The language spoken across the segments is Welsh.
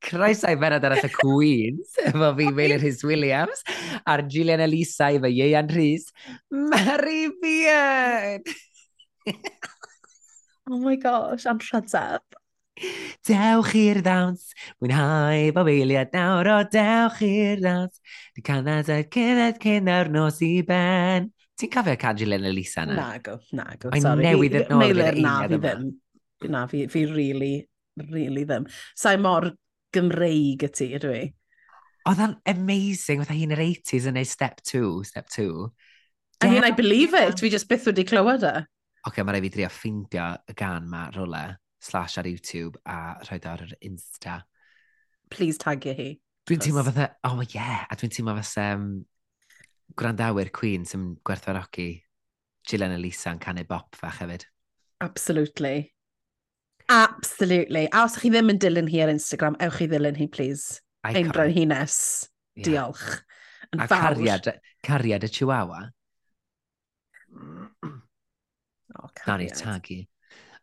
Croeso i benod arall y Queens, efo fi Meilir Rhys Williams, a'r Gillian Elisa i fy Ieian Rhys, Mary Beard! oh my gosh, anrhydeb. Dewch i'r ddawns, mwynhau bob eiliad nawr o dewch i'r ddawns. Di canadau cynedd cyn ar nos i ben. Ti'n cofio Cadilyn Elisa yna? Nago, nago. Mae'n newydd yn ôl i'r na fi ddim. Na, fi, fi really, really ddim. Sa'i mor Gymreig y ti, ydw i. Oedd o'n amazing, oedd hi'n yr 80s yn ei step 2, step 2. I mean, I believe it, fi just byth wedi clywed e. Oce, okay, mae rai fi drio ffeindio y gan ma rola, slash ar YouTube a rhoi ar yr Insta. Please tagio hi. Dwi'n teimlo fatha, oh yeah, a dwi'n teimlo fatha um, gwrandawyr Queen sy'n gwerthfarogi Gillian Elisa yn canu bop fach hefyd. Absolutely. Absolutely. A os ych chi ddim yn dilyn hi ar Instagram, ewch chi ddilyn hi, please. Ein bro'n hines. Yeah. Diolch. Yn a fawr. cariad, cariad y Chihuahua. Oh, cariad. Na ni tagu.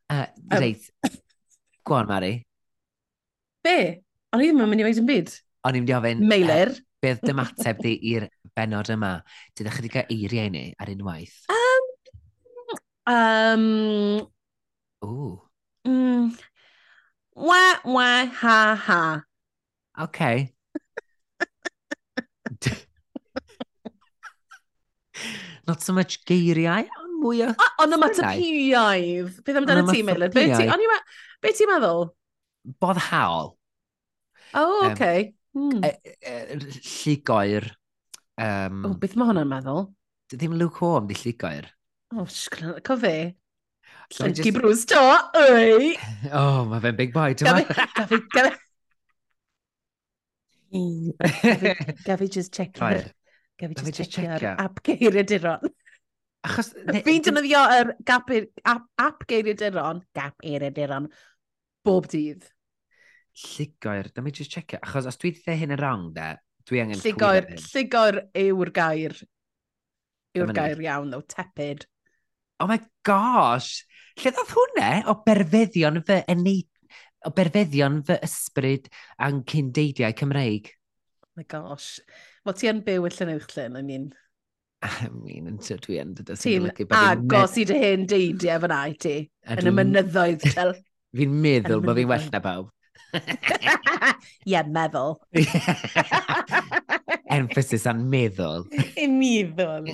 Uh, um, reit, go on, Mari. Be? O'n i ddim yn mynd i weid yn byd. O'n i'n mynd i ofyn... E, Meilir. Uh, Beth dim ateb di i'r benod yma? Dydych chi wedi cael eiriau ni ar unwaith? Um, um, Ooh. Mm, wa, wa, ha, ha. Okay. Not so much geiriau, ond mwy o... Ond y matapiaidd. Beth amdano ti, Melod? Be ti'n meddwl? Boddhaol. O, Oh, okay. Um, Mm. E, e, lligoer... Um, o, beth mae hwnna'n meddwl? Ddim Luke Horn di lligoer. O, oh, co fe? Llynci just... Bruce to, oi! O, oh, mae fe'n big boy, ti'n Gafi, gafi, gafi... Gafi just check ar... Gafi just check ar ap geiriaduron. Achos... Fi'n defnyddio yr app geiriaduron, gap geiriaduron, bob dydd llugoer, dyma just check it. Achos os dwi dde hyn yn wrong, de, dwi angen llygoer, llugoer, llugoer yw'r gair. Yw'r gair iawn, ddo, tepid. Oh my gosh! Lle ddodd hwnna o berfeddion fy eneid... o berfeddion fy ysbryd a'n cyndeidiau Cymreig? Oh my gosh. Wel, ti yn byw y Llynewchlyn, I mean... I mean, yn dydw dwi yn dydw i'n Ti'n agos i dy hen deidiau fyna i ti, yn y mynyddoedd. tel. Fi'n meddwl bod fi'n well na bawb. Ie, meddwl. Emphasis on meddwl. meddwl.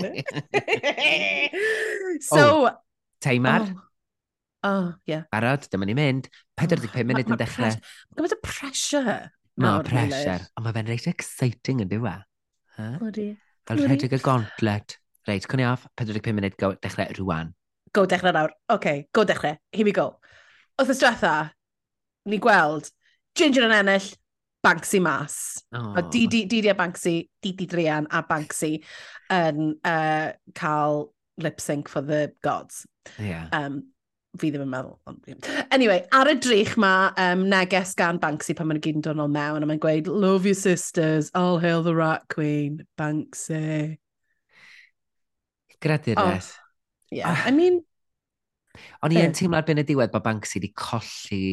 so... Oh, Teimar. Oh. Oh, yeah. Barod, dyma ni mynd. 45 munud yn dechrau. Mae gymaint o pressure. Mae no, pressure. Ond mae fe'n reit exciting yn e? diwa. Bloody. Fel rhedeg y gauntlet. Reit, cwni off, 45 munud go dechrau rwan. Go dechrau nawr. OK, go dechrau. Here we go. Oedd y stratha, ni gweld Ginger yn ennill, Banksy mas. Oh. A Didi, Didi a Banksy, Didi Drian a Banksy yn uh, cael lip sync for the gods. Yeah. Um, fi ddim yn meddwl. Ond... Anyway, ar y drych mae um, neges gan Banksy pan mae'n gyd yn dod nôl mewn a mae'n gweud, love your sisters, all hail the rat queen, Banksy. Gradur oh. Yeah. I mean... O'n i yn teimlo ar ben y diwedd bod Banksy wedi colli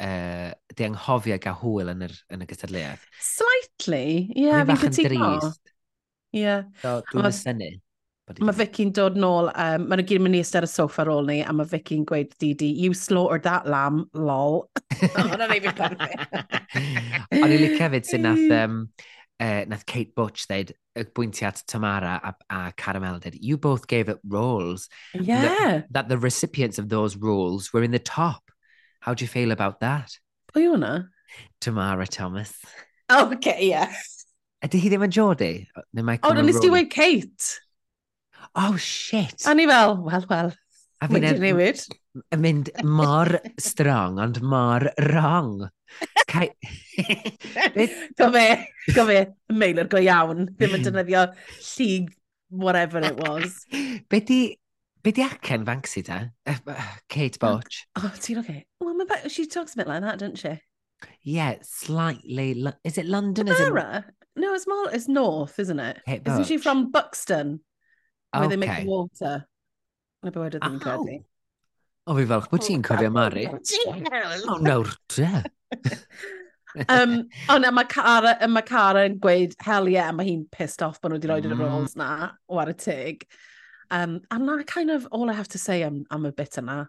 uh, di anghofio gael hwyl yn, yr, yn y gystadleuaeth. Slightly, ie, yeah, fi'n cytuno. Ie. Yeah. So, dwi'n ysynu. Mae Vicky'n dod nôl, um, maen nhw gyd yn mynd i ystod y sofa ar ôl ni, a mae Vicky'n gweud Didi, you slaughtered that lamb, lol. Hwna fi fi'n. O'n i licio hefyd sy'n nath, um, uh, nath Kate Butch ddeud, y bwyntiau at Tamara a, a Caramel did, you both gave up roles. Yeah. That, that the recipients of those roles were in the top. How do you feel about that? Pwy yw hwnna? Tamara Thomas. Oh, okay, yeah. Ydy hi ddim yn Jordi? Neu mae O, oh, nes ti weid Kate. Oh, shit. A ni fel, wel, wel. A fi'n edrych newid. Yn mynd mor strong, ond mor wrong. Cai... go fe, go fe, mailer go iawn. Ddim yn defnyddio llig, whatever it was. Be di Be di acen Banksy da? Kate Botch. Oh, ti'n okay? Well, my back, she talks a bit like that, doesn't she? Yeah, slightly. Is it London? Is it... No, it's more. It's north, isn't it? Kate Isn't she from Buxton, where they make the water? Na bywyd ddim yn Ow. credu. O fi falch bod ti'n cofio Mari. Oh, o nawr te. Um, o na, mae Cara, a mae Cara yn gweud, hell yeah, mae hi'n pissed off bod nhw wedi rhoi mm. E y Mm. rolls na, o ar y tig. Um, and that kind of all I have to say am, am y bit yna.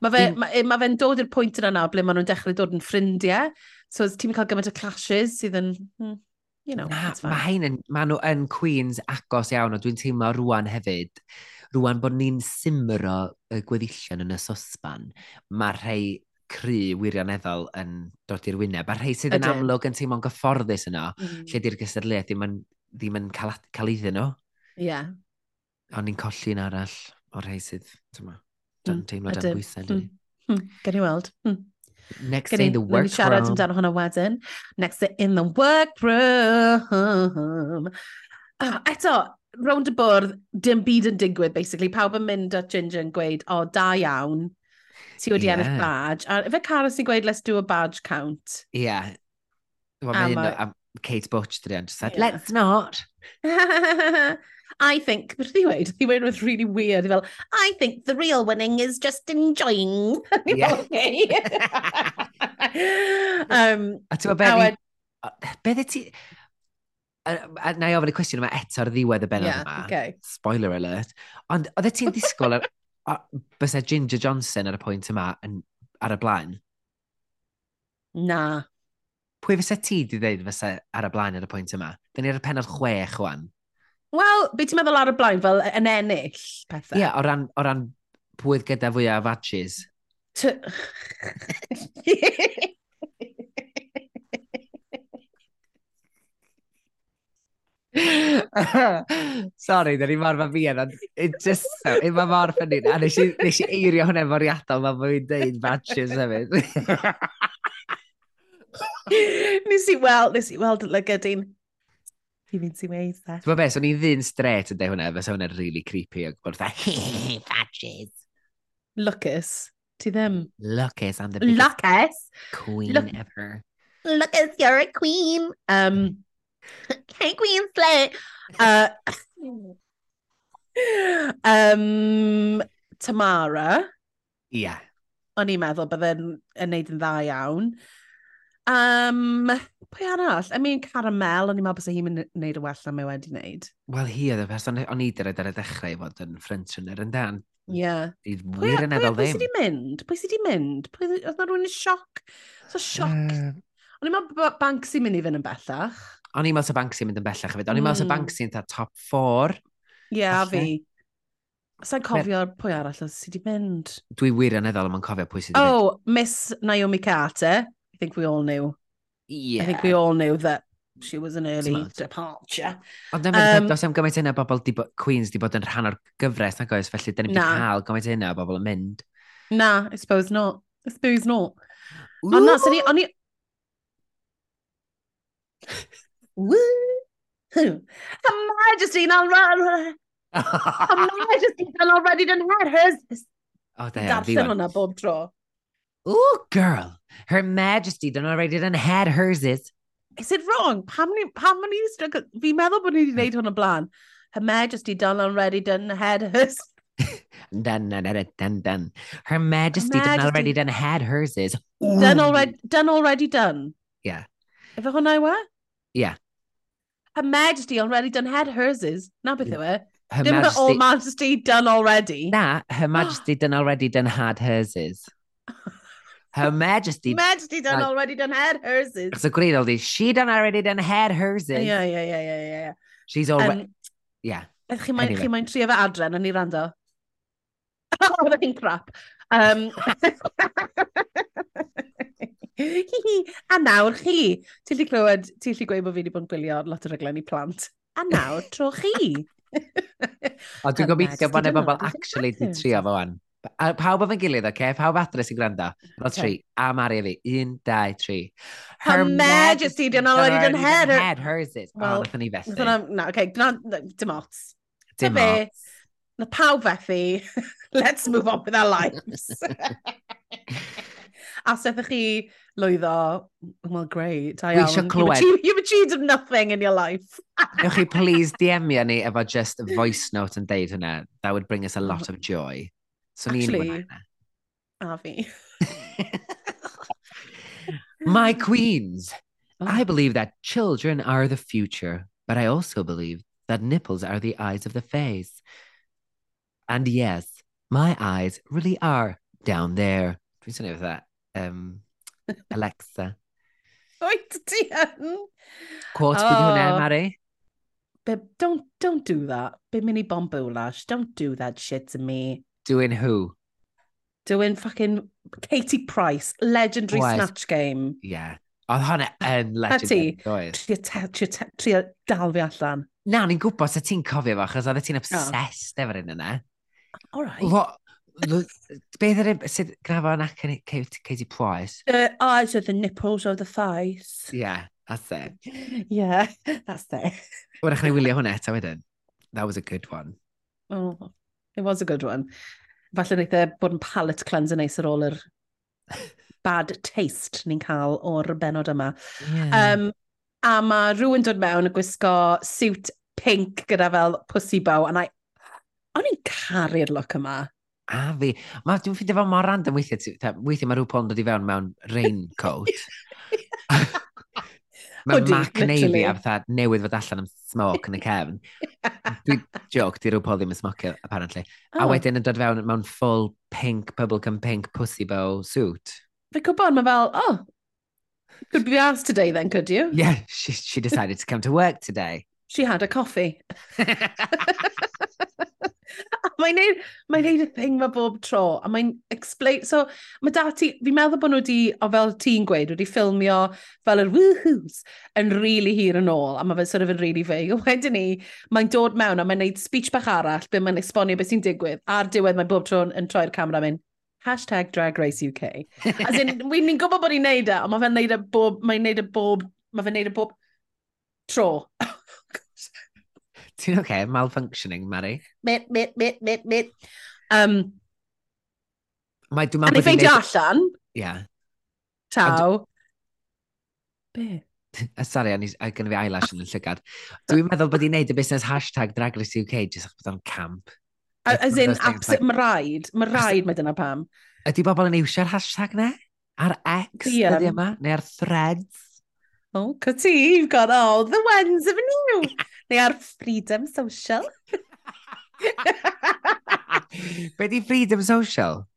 Mae fe'n mm. ma, ma fe dod i'r pwynt yna nawr ble maen nhw'n dechrau dod yn ffrindiau. So ti'n cael gymaint o clashes sydd yn... Mm, you know, Na, mae hein yn, maen nhw yn Queens agos iawn, a dwi'n teimlo rwan hefyd, rwan bod ni'n simro y gweddillion yn y sosban, mae rhai cry wirioneddol yn dod i'r wyneb, a rhai sydd yn amlwg yn teimlo'n gyfforddus yno, mm. lle di'r gysadleuaeth ddim yn, ddim yn cael, cael iddyn nhw. Ie, yeah, Ond ni'n colli un arall o'r rhai sydd, dyma, hmm, dan mm, teimlo dan bwysau. Mm, mm, gen i weld. Mm. Next Gyn day in the workroom. Ni'n siarad amdano hwnna wedyn. Next day in the workroom. Oh, eto, round y bwrdd, dim byd yn digwydd, basically. Pawb yn mynd at Ginger yn gweud, o, oh, da iawn, ti wedi yeah. ennill badge. A fe Cara sy'n gweud, let's do a badge count. Ie. Yeah. Well, a Kate Butch, dwi said, yeah. let's not. I think, beth ydi wedi? He went with really weird. Fel, I think the real winning is just enjoying. Yeah. um, a ti'n meddwl, beth ti... A, a, Na i ofyn y cwestiwn yma eto ar ddiwedd y benod yeah, yma. Okay. Spoiler alert. Ond oedd ti'n disgwyl ar, bysau Ginger Johnson ar y pwynt yma yn, ar y blaen? Na. Pwy fysa ti di ddeud fysa ar y blaen ar y pwynt yma? Dyn ni ar y penod chwech, chwan. Wel, beth ti'n meddwl ar y blaen, fel yn ennill pethau? Ie, yeah, o ran, o ran pwydd gyda fwyaf fatches. T... Sorry, dyn ni mor fa fi yna. It just so, it ma mor ffynnu. A nes i, nes i eirio hwnna efo'r iadol, ma fwy'n deud fatches hefyd. nes i weld, nes i weld y lygydyn creepy mynd i weid e. Ti'n beth, so'n i ddyn stret yn deud hwnna, fysa hwnna'n really creepy. Ac bod fatha, fadges. Lucas. Ti ddim. Lucas, I'm the biggest Lucas. queen Look ever. Lucas, you're a queen. Um, hey, queen slay. Uh, um, Tamara. Ia. Yeah. O'n i'n meddwl bydde'n yn neud yn dda iawn. Um, pwy arall? I mean, Caramel, o'n i'n meddwl bod hi'n mynd wneud y well na mae wedi wneud. Wel, hi oedd y person, o'n i dyred ar y dechrau i fod yn ffrensioner yn dan. Ie. Yeah. Pwy, pwy, pwy, pwy sydd wedi mynd? Pwy sydd wedi mynd? Pwy, oedd na rhywun yn sioc? So sioc. Uh, o'n i'n meddwl bod Banksy mynd i fynd yn bellach. O'n i'n meddwl bod Banksy mynd yn bellach hefyd. O'n i'n meddwl bod Banksy mm. yn top 4. Ie, yeah, a fi. Sa'n cofio Mer... pwy arall oedd sydd wedi mynd? Dwi wir wirioneddol am yn cofio pwy sydd wedi oh, mynd. Oh, Miss Naomi Carter. I think we all knew. Yeah. I think we all knew that she was an early Smart. departure. Ond dyma um, dos am gymaint hynna bobl di Queens di bod yn rhan o'r gyfres nag oes, felly dyn ni'n cael gymaint hynna o bobl yn mynd. Na, I suppose not. I suppose not. Ond na, sy'n ni... O'n i... Am I just in already? Am I just in already done had hers? O, de, Darllen hwnna bob tro. Ooh, girl. Her Majesty done already done had hers is. Is it wrong? How many how many Fi'n meddwl bod ni wedi gwneud hwn o blaen. Her Majesty done already done had hers. Dun, dun, dun, dun, dun. Her Majesty done Majesty- already done had hers is. Done already, done already done. Ie. Efo hwnna yw e? Ie. Her Majesty already done had hers is. Na beth yw e? Her Dim her All Majesty... Majesty done already. Na, Her Majesty done already done had hers is. Her Majesty... Majesty done like, already done had herses. It's so gwneud oldie. She done already done had herses. Yeah, yeah, yeah, yeah, yeah. She's already... Um, yeah. Chi mae'n anyway. chi mae'n trio fe adren yn ni rando? oh, Oedd hi'n crap. Um, a nawr chi. Ti'n lli clywed, ti'n lli gweud bod fi wedi bod yn gwylio lot o raglen i plant. A nawr, tro chi. o, dwi'n gobeithio bod e bobl actually di trio fo wan. A pawb efo'n gilydd, oce? Okay? Pawb adre sy'n gwrando. Fel tri. A Mari fi. Un, dau, tri. Her, her majesty, di'n already done head. Her head, hers is. Well, oh, nath ni fethu. Na, oce, dim ots. Dim ots. Na pawb fethu. Let's move on with our lives. a sethwch chi lwyddo, well, great, da iawn. You've clywed. achieved, you've achieved nothing in your life. Newch chi please DM ni efo just voice note yn deud hynna. That would bring us a lot of joy. So Actually- gwneud hynna. A. My queens, Oh. I believe that children are the future, but I also believe that nipples are the eyes of the face. And yes, my eyes really are down there. Dwi'n swnio fatha, um, Alexa. Oed ti yn? Quote oh. hwnna. Mari? Babe, don't, don't do that. Be mini bombo. Don't do that shit to me. Doing who? Doing fucking Katie Price, legendary Was. snatch game. Yeah. Oedd hwnna yn legendary, doedd. Tria, te- tria, te- tria dal fi allan. Na, ni'n gwybod sa ti'n cofio fo, achos oedd ti'n obsessed efo'r un yna. All right. Fo, l- beth yr un, sydd grafo yn acen Katie Katie Price? The eyes are the nipples of the face. Yeah, that's it. Yeah, that's it. Wrach ni wylio hwnna eto wedyn. That was a good one. Oh, It was a good one. Falle wneud e bod yn palate cleanser neis ar ôl yr bad taste ni'n cael o'r benod yma. Yeah. Um, a mae rhywun dod mewn yn gwisgo suit pink gyda fel pussy bow, a I... O'n i'n caru'r look yma. A fi. Ma, dwi'n ffeindio fel mor random weithiau. Weithiau mae rhyw pon dod i fewn mewn raincoat. Mae Mac Navy a fatha newydd fod allan am smoke yn y cefn. Dwi'n joc, di rhyw pol ddim yn smocio, apparently. Oh. Wedyn yn dod fewn mewn full pink, bubblegum pink pussy bow suit. Fe cwbon, mae fel, oh, could be asked today then, could you? Yeah, she, she decided to come to work today. She had a coffee. mae'n neud, mae neud y thing mae bob tro, a mae'n explain, so mae dati, fi'n meddwl bod nhw wedi, o fel ti'n gweud, wedi ffilmio fel yr woohoos yn really hir yn ôl, a mae fe'n sort of yn really vague. Wedyn ni, mae'n dod mewn a mae'n neud speech bach arall, be mae'n esbonio beth sy'n digwydd, a'r diwedd mae bob tro yn troi'r camera mynd, hashtag Drag Race UK. As in, ni'n gwybod bod ni'n neud e, ond mae fe'n neud e bob, mae'n neud e bob, mae fe'n neud e bob tro. Ti'n oce? Okay? Malfunctioning, Mary. Mit, mit, mit, mit, mit. Um, Mae dwi'n meddwl... A ni ffeindio neud... allan. Ia. Yeah. Taw. Be? Sorry, a gynnu fi eyelash yn y llygad. Dwi'n meddwl bod i'n neud y busnes hashtag Drag Race UK jyst achos bod o'n camp. As in, absolute, mae rhaid, mae rhaid mae dyna pam. Ydy bobl yn iwsio'r hashtag ne? Ar X, yeah. ydy yma? Neu ar threads? Oh, cyti, you've got all the ones, haven't you? Neu ar freedom social. Be di freedom social?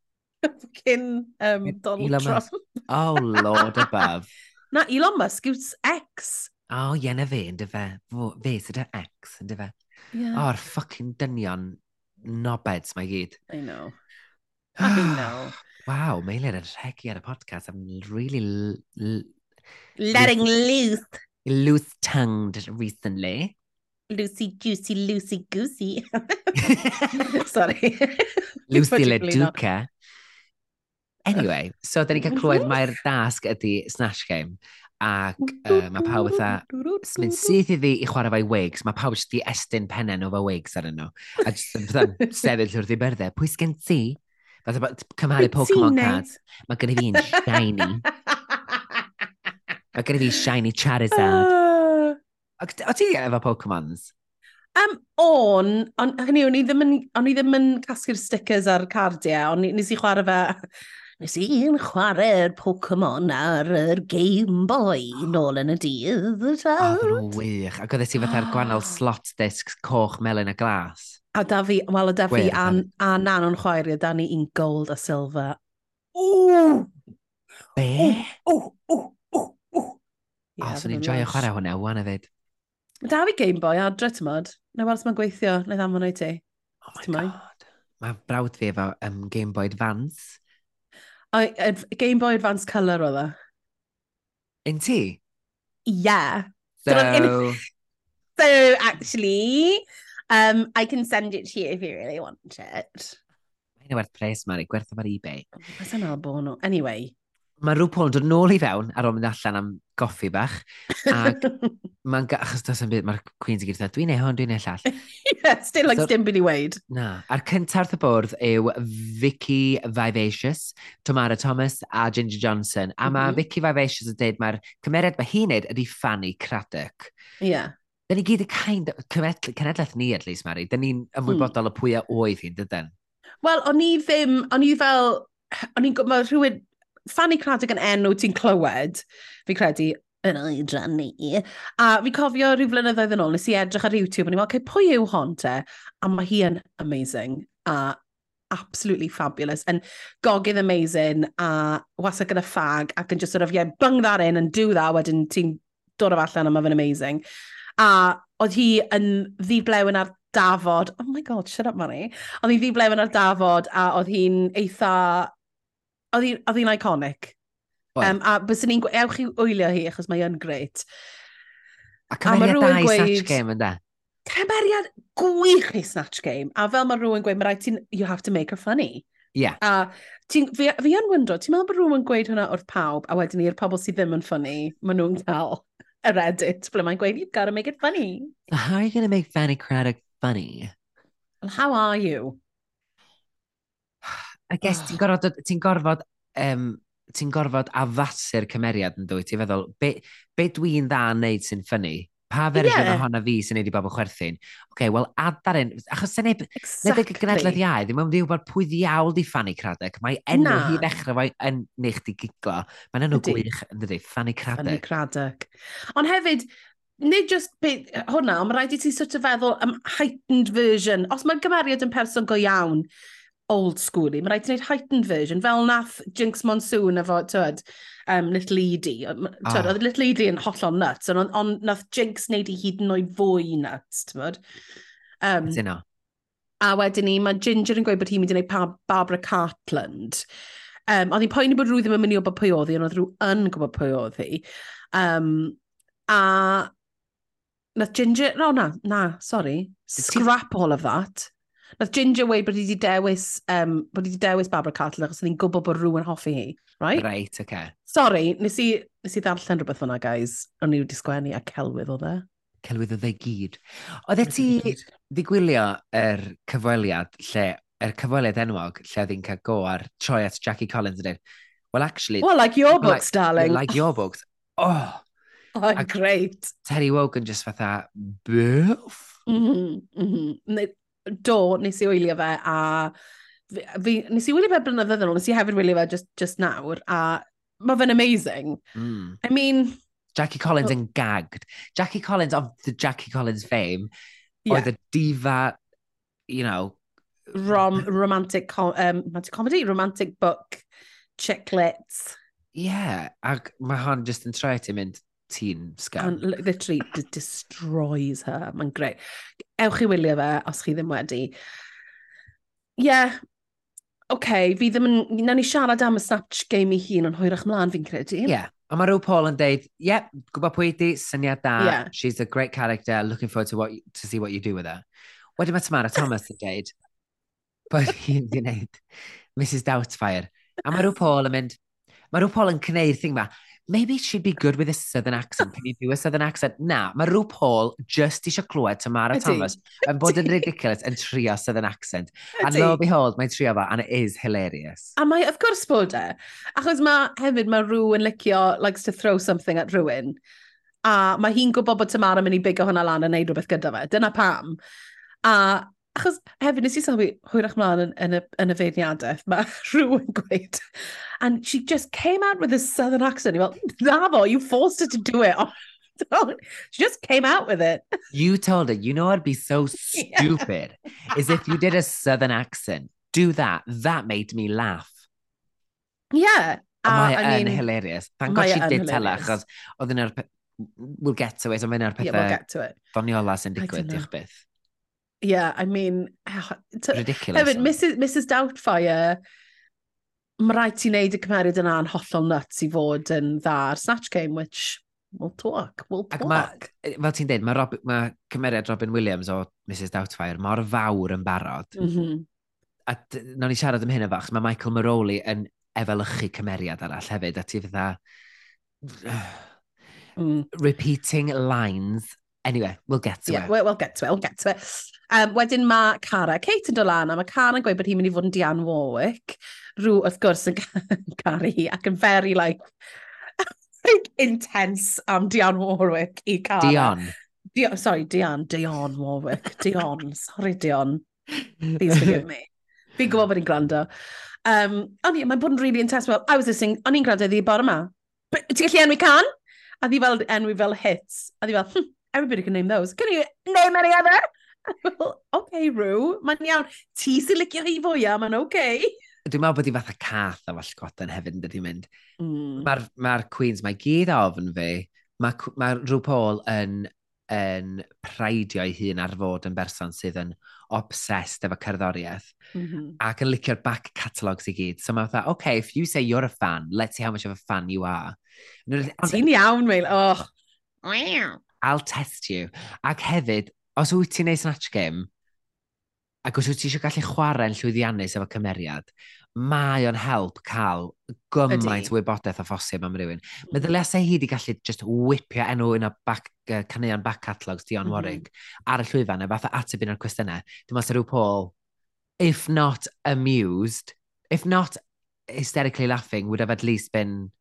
Fucking um, Donald Elon Trump. Musk. Oh, Lord above. Na, Elon Musk yw's ex. Oh, ie, na fe, ynddo fe. Fe sydd y ex, ynddo fe. Yeah. O'r oh, ffucking dynion nobeds mae gyd. I know. I know. Waw, mae Eileen yn rhegi ar y podcast. I'm really Letting loose. Loose tongued recently. Lucy Juicy Lucy Goosey. Sorry. Lucy Leduca. Anyway, so da ni cael clywed mae'r dasg ydy Snatch Game. Ac uh, mae pawb fatha, mynd syth iddi i chwarae fo'i wigs. Mae pawb sydd wedi estyn penen o fo wigs ar yno. A jyst yn fatha sefyll wrth i berddau. Pwy sgen ti? Fatha cymharu Pokemon cards. Mae gen i fi'n shiny. Mae gen i fi shiny Charizard. Uh... O ti efo Pokemons? Um, on, on, hynny, o'n i ddim yn, on i ddim yn casgu'r stickers ar cardiau, ond nes i chwarae fe... Nes i'n chwarae'r Pokemon ar yr Game Boy nôl yn y dydd. Oedd nhw wych. Ac oedd ti fatha'r ah. gwannol slot discs coch melyn a glas. A da fi, wel, o da fi a, a nan o'n chwaer i, da ni un gold a silver. Ww! Be? O, o, o, Yeah, oh, so ni'n joio chwarae hwnna, wan efo. Mae da fi Game Boy adre, ti'n modd? Na wals mae'n gweithio, na ddam hwnna i ti. Oh my Tymod? god. Mae brawd fi efo um, Game Boy Advance. O, ad Game Boy Advance Colour oedd e. Un ti? Yeah. So... In... so, actually, um, I can send it to you if you really want it. Mae'n werth pres, Mari. Gwerth o'r eBay. Mae'n anodd bod nhw. Anyway, Mae rhyw Paul yn dod nôl i fewn ar ôl mynd allan am goffi bach. Ac mae'n... Achos dos yn byd, mae'r Queen's i gyd dweud, dwi'n ei hon, dwi'n ei llall. yeah, still like, so, dim byd i weid. Na. A'r cyntaf y bwrdd yw Vicky Vivacious, Tamara Thomas a Ginger Johnson. A mae mm -hmm. Vicky Vivacious yn dweud mae'r cymeriad mae hi'n neud ydy Fanny Craddock. Yeah. Da ni gyd y kind of, cenedlaeth ni, at least, Mari. Da ni'n hmm. ymwybodol mm. y pwy a oedd hi'n dydyn. Wel, o'n i ddim, o'n i fel, o'n i'n gwybod, mae rhywun Fanny Craddock yn enw ti'n clywed, fi credu, yn oedran ni. A fi cofio rhyw flynyddoedd yn ôl, nes i edrych ar YouTube, a ni'n meddwl, okay, pwy yw hon te? A mae hi yn amazing, a absolutely fabulous, and gogydd amazing, a wasag gyda ffag, ac yn just sort of, yeah, bung that in, and do that, wedyn ti'n dod o allan, a mae fe'n amazing. A oedd hi yn ddiblewn ar dafod, oh my god, shut up Mari, oedd hi'n ddiblewn ar dafod, a oedd hi'n eitha Oedd hi'n iconic. Um, a bys ni'n gwe... ewch i wylio hi, achos mae yn greit. A cymeriad da i Snatch Game yn da. Cymeriad gwych i Snatch Game. A fel mae rhywun gweud, mae rhaid ti'n, you have to make her funny. Ie. Yeah. A ti, fi, fi yn wyndro, ti'n meddwl bod rhywun yn gweud hwnna wrth pawb, a wedyn i'r pobl sydd ddim yn ffynnu, maen nhw'n cael y Reddit, ble mae'n gweud, you've got to make it funny. So How are you going to make Fanny Craddock funny? Well, how are you? I guess ti'n gorfod, ti'n gorfod, um, ti'n gorfod addasu'r cymeriad yn dwy, ti'n feddwl, be, be dwi'n dda yn neud sy'n ffynnu? Pa fersiwn yeah. ohono fi sy'n neud i bobl chwerthin? Oce, okay, wel, adar un, achos sy'n neud, exactly. neud y gynadledd iau, ddim yn wybod pwy ddiawl di Fanny Craddock, mae enw hi ddechrau fo yn neich di giglo. Mae'n enw gwych, yn dydi, Fanny Craddock. Fanny Craddock. Ond hefyd, nid just be, hwnna, ond mae rhaid i ti sort of feddwl am heightened version. Os mae gymeriad yn person go iawn, old schooly. Mae rhaid ti wneud heightened version, fel nath Jinx Monsoon efo, tywed, um, Little Edie. Tywed, ah. oedd Little Edie yn hollol nuts, ond on, on, nath Jinx wneud i hyd yn oed fwy nuts, tywed. Um, Dyna. A wedyn ni, mae Ginger yn gweud bod hi'n mynd i wneud Barbara Cartland. Um, oedd hi'n poeni bod rhyw ddim yn mynd i o pwy oedd hi, ond oedd rhyw yn gwybod pwy oedd hi. Um, a Nath Ginger... No, na, na, sorry. Scrap all of that. Nath Ginger weid bod hi wedi dewis, um, bod hi wedi dewis Barbara Cartland achos oedd hi'n gwybod bod rhywun hoffi hi, right? Right, oce. Okay. Sorry, nes i, nes i ddarllen rhywbeth fyna, guys. O'n i wedi sgwennu a celwydd o dde. Celwydd o dde gyd. Oedd e ti ddigwylio yr er cyfweliad lle, yr er cyfweliad enwog lle oedd hi'n cael go ar troi at Jackie Collins yn Well, actually... Well, like your books, like, darling. Like your books. Oh, Oh, a great. Terry Wogan just fatha, bwff. Mm -hmm, mm -hmm do, nes i wylio fe, a fi, nes i wylio fe blynyddoedd yn ôl, nes i hefyd wylio fe just, just nawr, a mae fe'n amazing. Mm. I mean... Jackie Collins yn gagged. Jackie Collins of the Jackie Collins fame yeah. oedd y diva, you know... Rom, romantic, com um, romantic comedy, romantic book, chick lit. Yeah, ac mae hon just yn troi ti mynd, teen scam. And literally destroys her. Mae'n greu. Ewch i wylio fe os chi ddim wedi. Ie, yeah. okay, fi ddim yn... Na ni siarad am y Snatch game i hun ond hwyrach mlaen fi'n credu. Yeah. A mae Rhw Paul yn deud, yep, gwybod pwy di, syniad da, yeah. she's a great character, looking forward to, what, to see what you do with her. Wedyn mae Tamara Thomas yn deud, bod hi'n gwneud Mrs Doubtfire. A mae Rhw Paul yn mynd, mae Rhw Paul yn cneud thing ma, maybe she'd be good with a southern accent. Can you do a southern accent? Na, mae rhyw Paul just eisiau clywed Tamara Thomas yn bod yn ridiculous yn trio southern accent. And lo behold, mae'n trio fo, and it is hilarious. A mae, of course bod e. Achos mae hefyd mae rhyw yn licio, likes to throw something at rhywun. A mae hi'n gwybod bod Tamara mynd i bigo hwnna lan a neud rhywbeth gyda fe. Dyna pam. A Achos hefyd, nes i sylwi hwyrach mlaen yn, yn, y, yn y feirniadaeth, mae rhywun gweud, and she just came out with a southern accent. Well, na fo, you forced her to do it. she just came out with it. You told her, you know what'd be so stupid yeah. is if you did a southern accent. Do that. That made me laugh. Yeah. Uh, mae I mean, hilarious. Thank God she did tell her, achos oedd yna'r... We'll get to it, ond mae yna'r pethau... Yeah, we'll get to it. Doniola sy'n digwydd, diolch byth yeah, I mean... Eh, Ridiculous. Hefyd, Mrs, Mrs Doubtfire, mae rhaid ti wneud y cymeriad yna yn hollol nuts i fod yn dda ar Snatch Game, which we'll talk, we'll talk. Ac ma, eh, fel ti'n dweud, mae Rob, ma cymeriad Robin Williams o Mrs Doubtfire mor fawr yn barod. Mm -hmm. A nawn ni siarad am hyn efo, mae Michael Maroli yn efelychu cymeriad arall hefyd, a ti fydda... mm. Repeating lines. Anyway, we'll get to yeah, it. We'll, we'll get to it, we'll get to it. Um, wedyn mae Cara, Kate yn dod lan, a mae Cara yn gweud bod hi'n mynd i fod yn Dian Warwick, rhyw wrth gwrs yn caru hi, ac yn very, like, like intense am Dian Warwick i Cara. Diane. Dion, sorry, Dion, Dion Warwick, Dion, sorry Dion, please forgive me. Fi'n gwybod bod ni'n gwrando. Um, o'n i, mae'n bod yn really intense. Well, I was listening, o'n i'n gwrando iddi bore yma. Ti'n gallu enwi can? A ddi fel enwi fel hits. A ddi fel, hm, everybody can name those. Can you name any other? Fel, oce, Rw, mae'n iawn. Ti sy'n licio hi fwyaf, mae'n. Okay. Dwi'n meddwl bod hi fatha cath a fall coten hefyd yn dydi mynd. Mm. Mae'r ma Queens, mae gyd a ofn fi, mae ma rhyw Paul yn, yn praidio ei hun ar fod yn berson sydd yn obsessed efo cerddoriaeth mm -hmm. ac yn licio'r back catalogs i gyd. So mae'n fatha, okay, if you say you're a fan, let's see how much of a fan you are. Ti'n iawn, Meil, oh. I'll test you. Ac hefyd, os wyt ti'n neud snatch game, ac os wyt ti eisiau gallu chwarae'n llwyddiannus efo cymeriad, mae o'n help cael gymaint o wybodaeth o ffosib am rywun. Meddylia se hi wedi gallu just whipio enw un o back, uh, caneuon back catalogs Dion mm -hmm. Warwick mhm. ar y llwyfan, a fath ateb un o'r cwestiynau. Dim os rhyw Paul, if not amused, if not hysterically laughing, would have at least been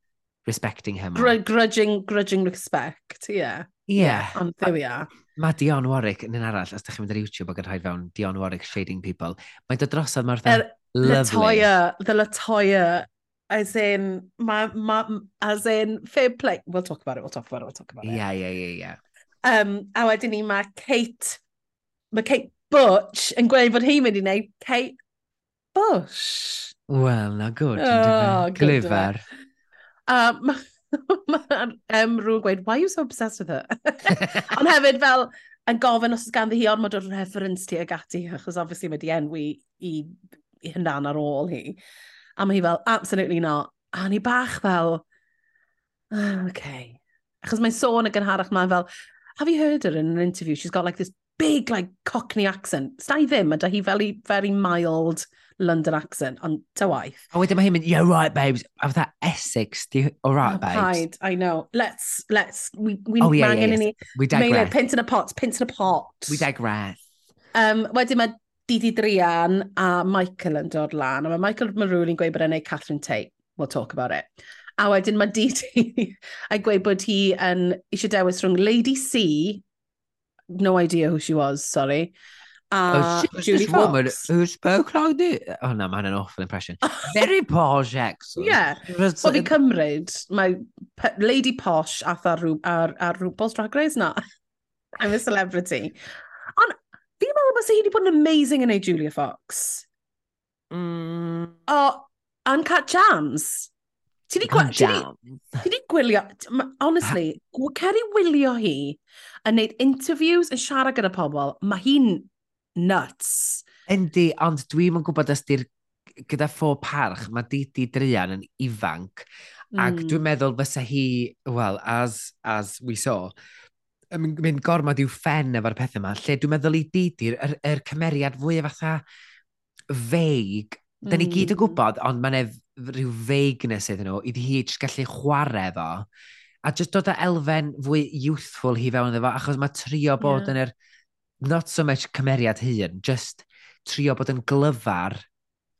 respecting him. Gr grudging, grudging respect, yeah. Yeah. Ond there we are. Mae Dion Warwick yn un arall, os ydych chi'n mynd ar YouTube ac yn rhaid fewn Dion Warwick Shading People, mae'n dod drosodd mae'r er, lovely. Latoya, the Latoya, as in, ma, ma, as in, fair play. We'll talk about it, we'll talk about it, we'll talk about it. Yeah, yeah, yeah, yeah. Um, a wedyn ni mae Kate, mae Kate Butch yn gweud fod hi'n mynd i wneud Kate Bush. Wel, na, good. Oh, Glyfer. Um, Mae'r um, rhywun gweud, why are you so obsessed with her? Ond hefyd fel, yn gofyn os oes ganddi hi ormod o'r reference ti ag ati, achos obviously mae di enwi i, i hynna'n ar ôl hi. A mae hi fel, absolutely not. A ni bach fel, oh, okay. Achos mae'n sôn y gynharach mae fel, have you heard her in an interview? She's got like this big, like, cockney accent. Sna i ddim, a da hi fel i very mild, London accent, ond ta waith. A wedyn mae hi'n mynd, yeah, right, babes. A fatha Essex, di, all right, babes. Paid, I know. Let's, let's, we, we oh, yeah, angen yeah, i ni. We digress. Pint in a pot, pint in a pot. We digress. Um, wedyn mae Didi Drian a Michael yn dod lan, a mae Michael Marwyn yn gweud bod e'n neud Catherine Tate. We'll talk about it. A wedyn mae Didi yn gweud bod hi yn eisiau dewis rhwng Lady C, no idea who she was, sorry, a oh, Julie this Fox. woman who spoke like this. Oh no, mae'n an awful impression. Very posh accent. Yeah. Oedd i cymryd, mae Lady Posh ath ar, ar, ar RuPaul's Drag Race na. I'm a celebrity. Ond fi'n meddwl bod hi wedi bod yn amazing yn ei Julia Fox. Mm. O, Uncut Jams. Ti di gwylio... Ti di gwylio... Honestly, cer i wylio hi yn neud interviews yn siarad gyda pobl, mae hi'n nuts. Yndi, ond dwi'm yn gwybod os di'r gyda ffô parch, mae Didi Drian yn ifanc. Ac Mm. Dwi'n meddwl fysa hi, well, as, as we saw, yn mynd gormod i'w ffen efo'r pethau yma, lle dwi'n meddwl i Didi'r er, er cymeriad fwy o fatha feig. Mm. Da ni gyd yn gwybod, ond mae'n rhyw vagueness iddyn nhw, iddi hi jyst gallu chwarae efo. A jyst dod â elfen fwy youthful hi fewn iddo fo, achos mae trio bod yeah. yn yr... Er, not so much cymeriad hun, just trio bod yn glyfar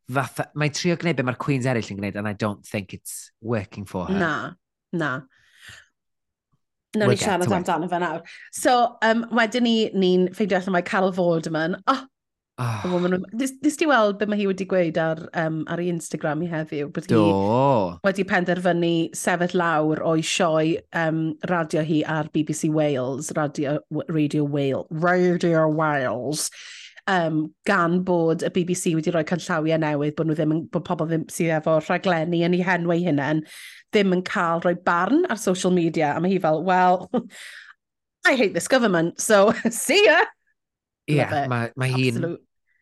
fatha, mae trio gwneud be mae'r Queens eraill yn gwneud and I don't think it's working for her. Na, na. Na we'll ni siarad amdano fe nawr. So, um, wedyn ni, ni'n ffeindio allan mae Carol Vorderman. Oh, Ah. Oh. Woman, Nes ti weld beth mae hi wedi gweud ar, um, ar ei Instagram i heddiw? Bod Do. hi wedi penderfynu sefyll lawr o'i sioe um, radio hi ar BBC Wales, Radio, radio Wales, Radio Wales, um, gan bod y BBC wedi rhoi canllawiau newydd bod nhw ddim yn, bod pobl ddim sydd efo rhaglenni yn ei henwau hunain ddim yn cael rhoi barn ar social media. A mae hi fel, well, I hate this government, so see ya! Ie, yeah, mae ma hi'n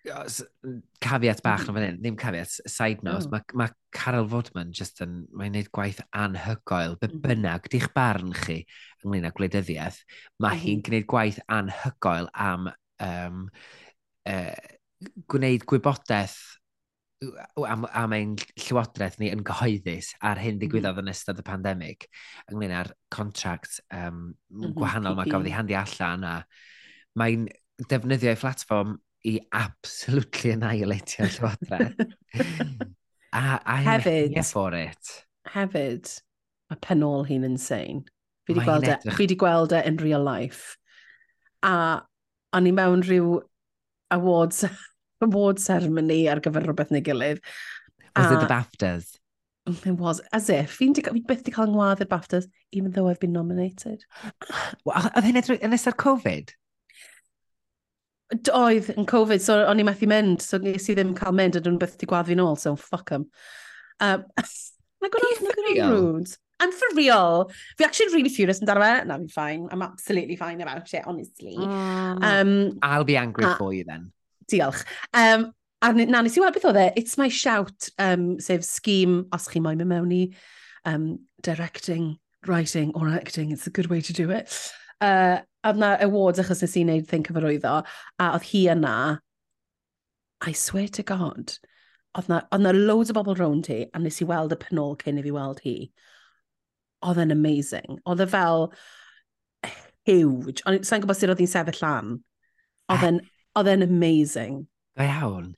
caveat bach mm-hmm. na fan hyn, ddim caveat, side note, mm. mae ma Carol Fodman just yn, mae'n neud gwaith anhygoel, be mm-hmm. bynnag, di'ch barn chi ynglyn â gwleidyddiaeth, mae hi'n mm-hmm. gwneud gwaith anhygoel am um, uh, gwneud gwybodaeth am, am ein llywodraeth ni yn gyhoeddus ar hyn ddigwyddodd yn ystod y pandemig ynglyn â'r contract um, gwahanol mm -hmm. mae gafodd ei handi allan a mae'n defnyddio ei platform i absolutely annihilatio'r llywodraeth. a, a hefyd, for it. Hefyd, mae penol hi'n insane. Fi wedi gweld, e- edrych... fi gweld e in real life. A o'n i mewn rhyw awards, award ceremony ar gyfer rhywbeth neu gilydd. Was a, it the BAFTAs? It was, as if. Fi'n fi byth wedi cael ngwadd i'r BAFTAs, even though I've been nominated. Oedd hyn yn ystod Covid? Oedd yn Covid, so o'n i methu mynd, so nes i ddim cael mynd, a dwi'n byth wedi gwaddu nôl, so fuck em. Um, na gwrdd rude. I'm for real. Fi actually really furious amdano fe. Na, fi'n fine. I'm absolutely fine about it, honestly. Mm. Um, I'll be angry a, for you then. Diolch. Um, a na, nes i weld beth oedd e. It's my shout, um, sef scheme, os chi moyn mynd mewn i um, directing, writing or acting. It's a good way to do it. Uh, oedd na awards achos nes i wneud Think of a Rwyddo, a oedd hi yna, I swear to God, oedd na, oedd na loads o bobl rownd hi, a nes i weld y penol cyn i fi weld hi. Oedd e'n amazing. Oedd e fel huge. Sa'n gwybod sut oedd hi'n sefyll lan. Oedd e'n amazing. Go iawn.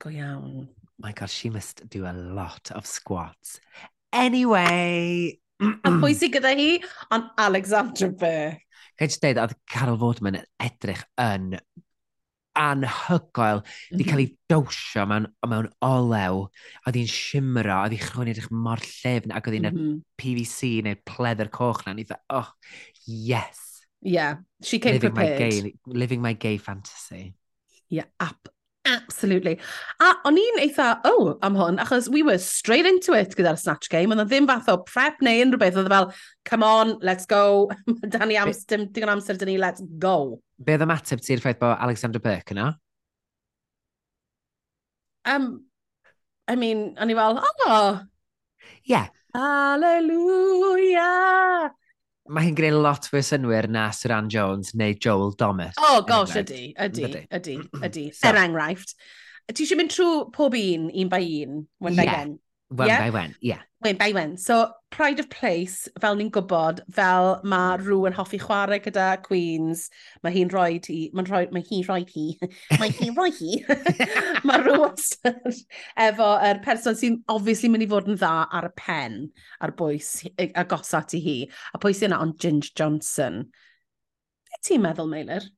Go iawn. My God, she must do a lot of squats. Anyway. A pwy sy'n gyda hi? Ond Alexandra Burke. Gael jyst dweud, oedd Carol Fodman yn edrych yn anhygoel, wedi cael mhm. ei dawsio mewn, mewn olew, oedd hi'n simro, oedd hi'n chwn edrych mor llefn, ac oedd hi'n mm -hmm. PVC neu pleddar coch na, Ni dda, oh, yes. Yeah, she came living prepared. My gay, living my gay fantasy. Yeah, absolutely Absolutely. A o'n i'n eitha, oh, am hwn, achos we were straight into it gyda'r Snatch Game, ond ddim fath o prep neu unrhyw beth, oedd e fel, come on, let's go, da ni amser, digon amser dyn ni, let's go. Be oedd ymateb ti'r ffaith bod Alexander Burke yna? Um, I mean, o'n i fel, oh! Yeah. Hallelujah! mae hi'n gwneud lot fwy synwyr na Saran Jones neu Joel Domus. Oh er gosh, ydy, ydy, ydy, ydy. Er enghraifft. Ti eisiau mynd trwy pob un, un by un, one yeah. by one? One yeah? by one, ie. Yeah. Wen by wen. So, Pride of Place, fel ni'n gwybod, fel mae hmm. rhyw yn hoffi chwarae gyda Queens, mae hi'n rhoi hi, mae'n rhoi, mae hi'n rhoi hi, mae hi'n rhoi hi, mae rhyw wastad efo yr er person sy'n obviously mynd i fod yn dda ar y pen, ar bwys agosat i hi. A pwy sy'n ond Ginge Johnson. Be ti'n meddwl, Meilir?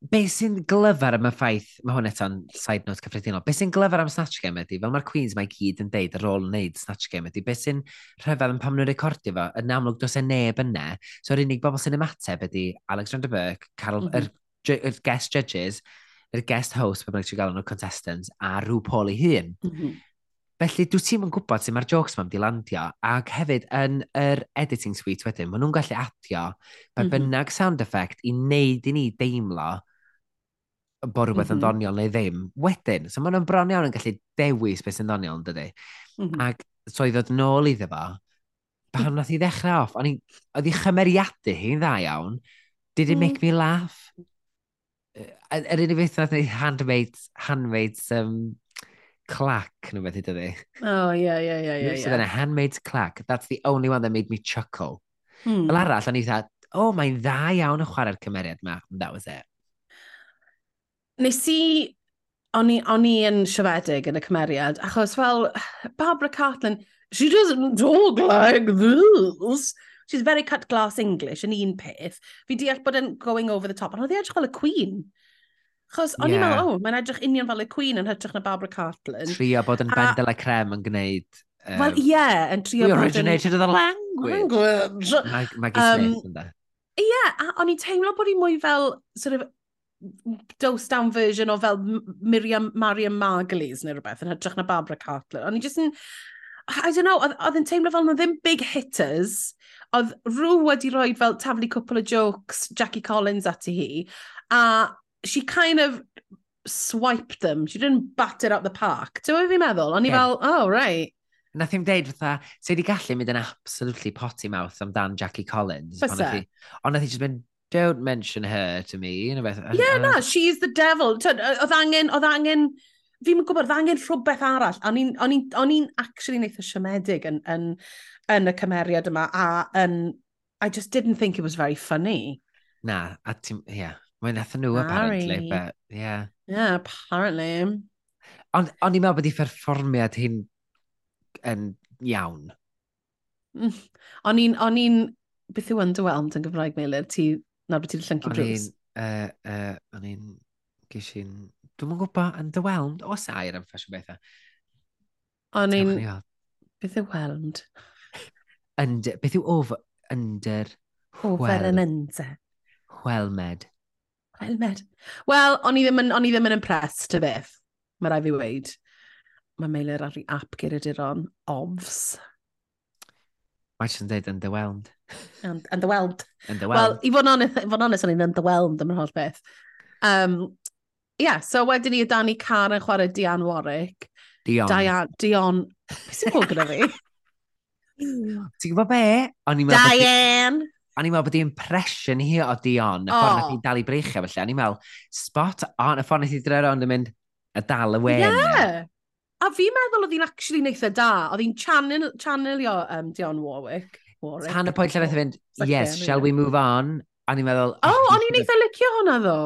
be sy'n glyfar am y ffaith, mae hwn eto'n side note cyffredinol, be sy'n glyfar am Snatch Game ydy, fel mae'r Queens mae gyd yn deud ar ôl wneud Snatch Game ydy, be sy'n rhyfedd yn pam nhw'n recordio fo, yn amlwg dos e neb yna, so yr unig bobl sy'n ymateb ydy Alexander Burke, Carol, mm -hmm. er, guest judges, yr guest host, pe bynnag ti'n gael nhw'r contestants, a rhyw Paul ei hun. Mm -hmm. Felly, dwi ti'n yn gwybod sy'n mae'r jokes ma'n di landio, ac hefyd yn yr editing suite wedyn, maen nhw'n gallu adio, pe mm -hmm. bynnag sound effect i wneud i ni deimlo bod rhywbeth mm -hmm. yn ddoniol neu ddim. Wedyn, so maen nhw'n bron iawn yn gallu dewis beth sy'n ddoniol, yn dydy. Mm -hmm. Ac so i ddod nôl iddo fo, pan nath i ddechrau off, o'n i, oedd i chymeriadu hi'n dda iawn, did it mm. make me laugh? Yr unig beth nath i handmaids, handmaids um, clack, nhw beth i dydy. Oh, yeah, yeah, yeah, yeah. So yeah. then a handmade clack, that's the only one that made me chuckle. Mm. Fel arall, o'n i dda, oh, mae'n dda iawn yn chwarae'r cymeriad yma, and that was it. Nes i... O'n i, on i yn siomedig yn y cymeriad, achos fel Barbara Cartlin, she doesn't talk like this. She's very cut glass English yn un peth. Fi deall bod yn going over the top, ond oedd i edrych fel y Queen. Chos o'n yeah. i'n meddwl, oh, mae'n edrych union fel y Queen yn hytrach na Barbara Cartlin. Trio bod yn a... bendel a crem yn gwneud... Um, Wel, ie, yeah, yn trio bod yn... We originated in the language. language. Mae ma um, Smith yn da. Ie, yeah, a o'n i'n teimlo bod hi mwy fel, sort of, dose down version o fel Miriam, Mariam Margulies neu rhywbeth yn hytrach na Barbara Cartler. O'n i just yn, I don't know, oedd yn teimlo fel na ddim big hitters, oedd rhyw wedi rhoi fel taflu cwpl o jokes Jackie Collins ati hi, a she kind of swiped them, she didn't bat it out the park. Ti'n meddwl fi'n meddwl? O'n i yeah. fel, oh, right. Nath i'n deud fatha, ti wedi gallu mynd yn absolutely potty mouth amdan Jackie Collins. Fysa? Ond nath i just mynd, don't mention her to me. Ie, yeah, na, uh, she's the devil. Oedd angen, oedd angen, fi'n gwybod, oedd angen rhywbeth arall. O'n i'n actually neitha siomedig yn, yn, yn y cymeriad yma, a yn, I just didn't think it was very funny. Na, a ti'n, ie, yeah. mae'n nath nhw apparently, but, yeah. Yeah, apparently. Ond on i'n meddwl bod i perfformiad hi'n yn iawn. Mm. O'n i'n, o'n i'n, beth yw underwhelmed yn Gymraeg Meilir, ti Na, beth ti'n llyncu Bruce. O'n i'n, uh, uh, i'n, gysi'n, dwi'n mwyn gwybod, underwhelmed, O, sair am ffasiwn bethau. E. O'n i'n, beth yw whelmed? Under, beth yw over, under, Over and under. Whelmed. Whelmed. Wel, o'n i ddim yn, o'n i ddim yn impressed, y beth. Mae rai fi weid. Mae Meilir ar ei app gyrraeduron, ofs. Mae jyst yn dweud underwhelmed. And, and the weld. And the weld. Wel, i fod yn onest, i fod yn onest, o'n i'n underwhelmed am yr holl beth. Um, yeah, so wedyn ni o Danny Car yn chwarae Dian Warwick. Dion. Dian, Dion. Beth sy'n bod gyda fi? Ti'n gwybod be? O'n i'n meddwl... Diane! O'n i'n meddwl bod i impression hi o Dion, y ffordd nath oh. i dal i breichio felly. O'n i'n meddwl, spot on, y ffordd nath i dre rownd yn mynd y dal y wen. Yeah. A fi'n meddwl oedd hi'n actually neitha da. Oedd hi'n channel, channelio um, Dion Warwick for it. Hanna pwynt lle fath e fynd, yes, shall we move on? A ni'n meddwl... O, Oh, o'n i'n eitha licio hwnna ddo.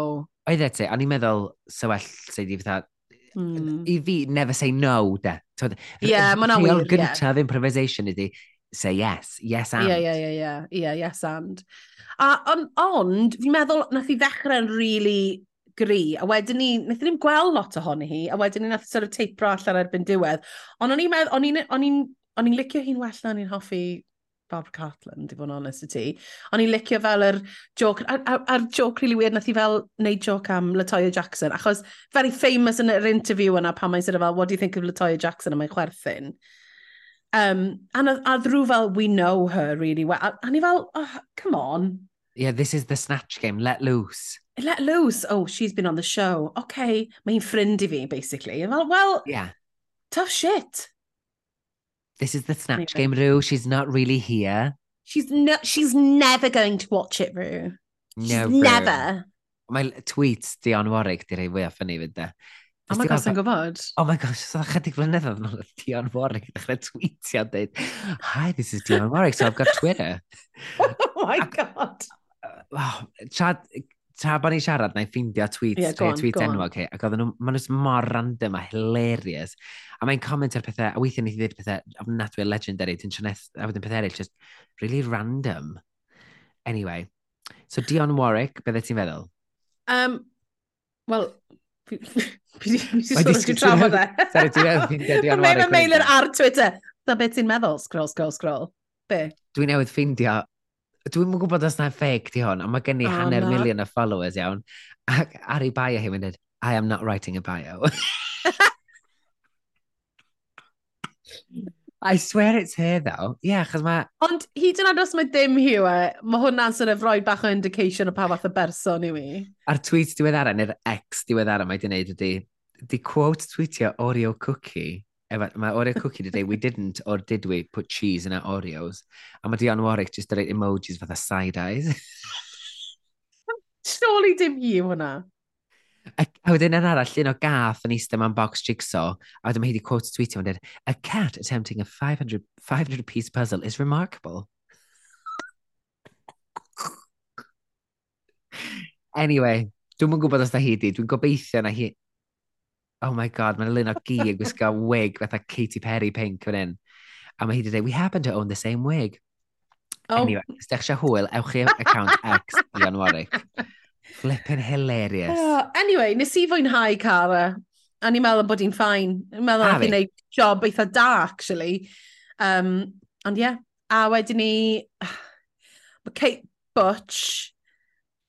Oedd e ti, o'n i'n meddwl, so well, sef di fatha, mm. i fi, never say no, de. da. Yeah, mae'n awyr, yeah. gyntaf improvisation ydi, say yes, yes and. Ie, ie, ie, ie, ie, yes and. A, on, ond, fi'n meddwl, nath i ddechrau'n really gri, a wedyn ni, nath ni'n gweld lot ohoni hi, a wedyn ni nath sort of teipro allan erbyn diwedd. Ond o'n i'n meddwl, o'n i'n, o'n i'n, o'n i'n licio hi'n well na o'n i'n hoffi Barbara Cartland, i fod yn honest i ti. O'n i'n licio fel yr joc, a'r, ar, ar joc really weird nath i fel neud joc am Latoya Jackson, achos very famous yn yr interview yna pan mae'n sort of fel, what do you think of Latoya Jackson a mae'n chwerthin? Um, a, a ddrw fel, we know her really well. A, a ni fel, oh, come on. Yeah, this is the snatch game, let loose. Let loose, oh, she's been on the show. Okay, mae'n ffrind i fi, basically. Fel, well, yeah. tough shit. This is the snatch game, Rue. She's not really here. She's no, she's never going to watch it, Rue. Never. Rue. never. Mae tweets Dion Warwick di rei fwy o ffynnu fyd de. Oh my gosh, yn gwybod? Oh my gosh, so chydig flynedd oedd nhw'n Dion Warwick dechrau tweetio a dweud, Hi, this is Dion Warwick, so I've got Twitter. oh my god. Oh, Chad, ta bod ni'n siarad, na i ffeindio tweets, yeah, go on, tweet enwog okay. ac oedden nhw, maen nhw'n mor random a hilarious. A mae'n comment ar pethau, a weithiau ni ddweud pethau ofnadwy legendary, ti'n sianeth, a wedyn pethau eraill, just really random. Anyway, so Dion Warwick, bydde ti'n feddwl? Um, Wel, fi wedi sôn yn trafod e. Sorry, ti'n meddwl, ffeindio Dion Warwick. Mae'n mailer ar Twitter. Da beth ti'n meddwl, scroll, scroll, scroll. Be? Dwi'n newydd ffeindio Dwi'n mwyn gwybod os na fake di hon, ond mae gen i oh, hanner no. milion o followers iawn. Ac ar ei bio hi'n mynd, I am not writing a bio. I swear it's her though. Ie, yeah, chos mae... Ond hyd yn oed os mae dim hiw e, eh, mae hwnna'n sort of roi bach o indication o pa fath o berson i mi. A'r tweet diweddara, neu'r ex diweddara mae di wneud ydi, di quote tweetio Oreo cookie Efa, mae Oreo cookie today, we didn't, or did we, put cheese in our Oreos. A mae Dion Warwick just dweud emojis fatha side eyes. Surely dim you hwnna. A, a wedyn yn arall, un o gath yn eistedd mewn box jigsaw, a wedyn mae hi wedi quote tweetio yn dweud, a cat attempting a 500, 500 piece puzzle is remarkable. anyway, dwi'n mwyn gwybod os da hi di, dwi'n gobeithio na hi, oh my god, mae'n lun o gi yn gwisgo wig fatha Katy Perry pink fan hyn. A mae hi wedi dweud, we happen to own the same wig. Oh. Anyway, os ddech eisiau hwyl, ewch i account X Ian Warwick. Flippin' hilarious. Oh, anyway, nes i fwynhau Cara. A ni'n meddwl bod hi'n ffain. Ni'n meddwl bod hi'n gwneud job eitha da, actually. Um, ond ie. Yeah. A wedyn ni... Mae Kate Butch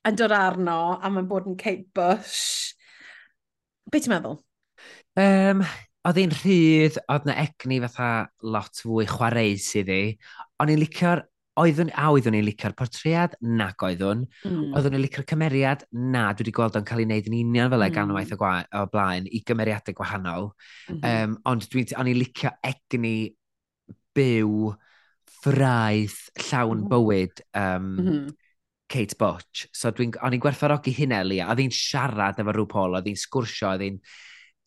yn dod arno a mae'n bod yn Kate Bush. Be ti'n meddwl? Um, oedd hi'n rhydd, oedd na egni fatha lot fwy chwareus iddi. O'n i'n licio'r oeddwn, a oeddwn i'n licio'r portread? Nac oeddwn. Mm. Oeddwn i'n licio'r cymeriad? Na, dwi wedi gweld o'n cael ei wneud yn union fel e mm. ganwaith o, gwa, o blaen i gymeriadau gwahanol. Mm -hmm. um, ond dwi, o'n i'n licio egni byw, ffraith, llawn hmm. bywyd um, mm -hmm. Kate Butch. So dwi'n, o'n i'n gwerthfarogi hynna, Lia. Oedd hi'n siarad efo rhyw pol, oedd hi'n sgwrsio, oedd hi'n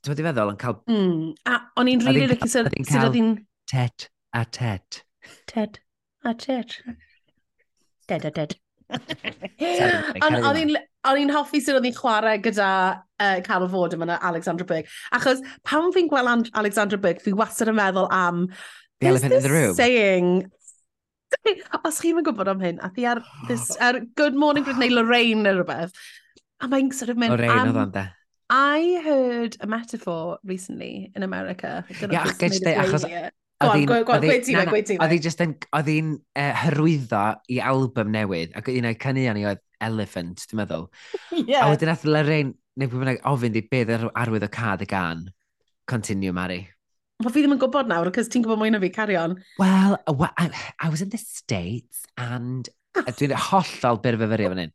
Ti'n fod i feddwl yn cael... Mm. A o'n i'n rili lygu sydd oedd hi'n... Tet a tet. Tet a tet. Ted a tet. Ond o'n i'n hoffi sydd oedd hi'n chwarae gyda uh, Carol Ford yma na Alexandra Berg. Achos pan fi'n gweld Alexandra Berg, fi wastad yn meddwl am... The elephant in the room. saying... Os chi'n gwybod am hyn, a thi ar, this, ar Good Morning Britain neu Lorraine neu rhywbeth, a mae'n sort of mynd... Lorraine oedd o'n de. I heard a metaphor recently in America. Yeah, ac gyd dweud, achos... Oedd hi just yn... Oedd hi'n uh, hyrwyddo i album newydd, ac un o'i cynnion ni oedd Elephant, dwi'n meddwl. yeah. A wedyn ath Lorraine, neu pwy bynnag, ofyn di beth yr arwydd o cad y gan. Continue, Mari. Wel, fi ddim yn gwybod nawr, cos ti'n gwybod mwy na fi, carry on. Well, well I, I was in the States, and Dwi'n hollol byrfyfyrio fan hyn.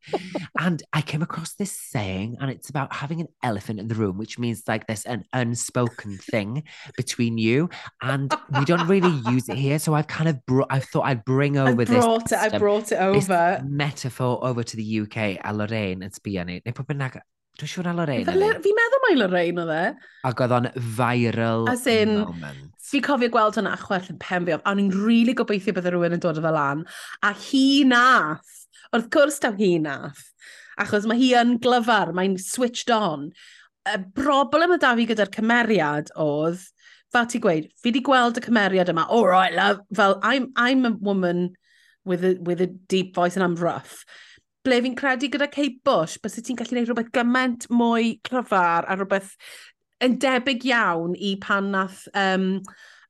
And I came across this saying, and it's about having an elephant in the room, which means like there's an unspoken thing between you, and we don't really use it here. So I've kind of brought, I thought I'd bring over I this. Brought it, system, I brought it over. metaphor over to the UK a Lorraine yn sbio ni. Neu pob yn nag... Dwi'n siŵr na Lorraine. E. Fi'n meddwl mai Lorraine o dde. Ac oedd o'n viral As in, moment. Fi cofio gweld hwnna chwerth yn pen fi, a o'n i'n rili really gobeithio bydde rhywun yn dod o fel lan. A hi nath, wrth gwrs daw hi nath, achos mae hi yn glyfar, mae'n switched on. Y broblem y da fi gyda'r cymeriad oedd, fel ti gweud, fi wedi gweld y cymeriad yma, oh, all right love, fel I'm, I'm a woman with a, with a deep voice and I'm rough ble fi'n credu gyda Kate Bush, bys ti'n gallu gwneud rhywbeth gymaint mwy clyfar a rhywbeth yn debyg iawn i pan nath um,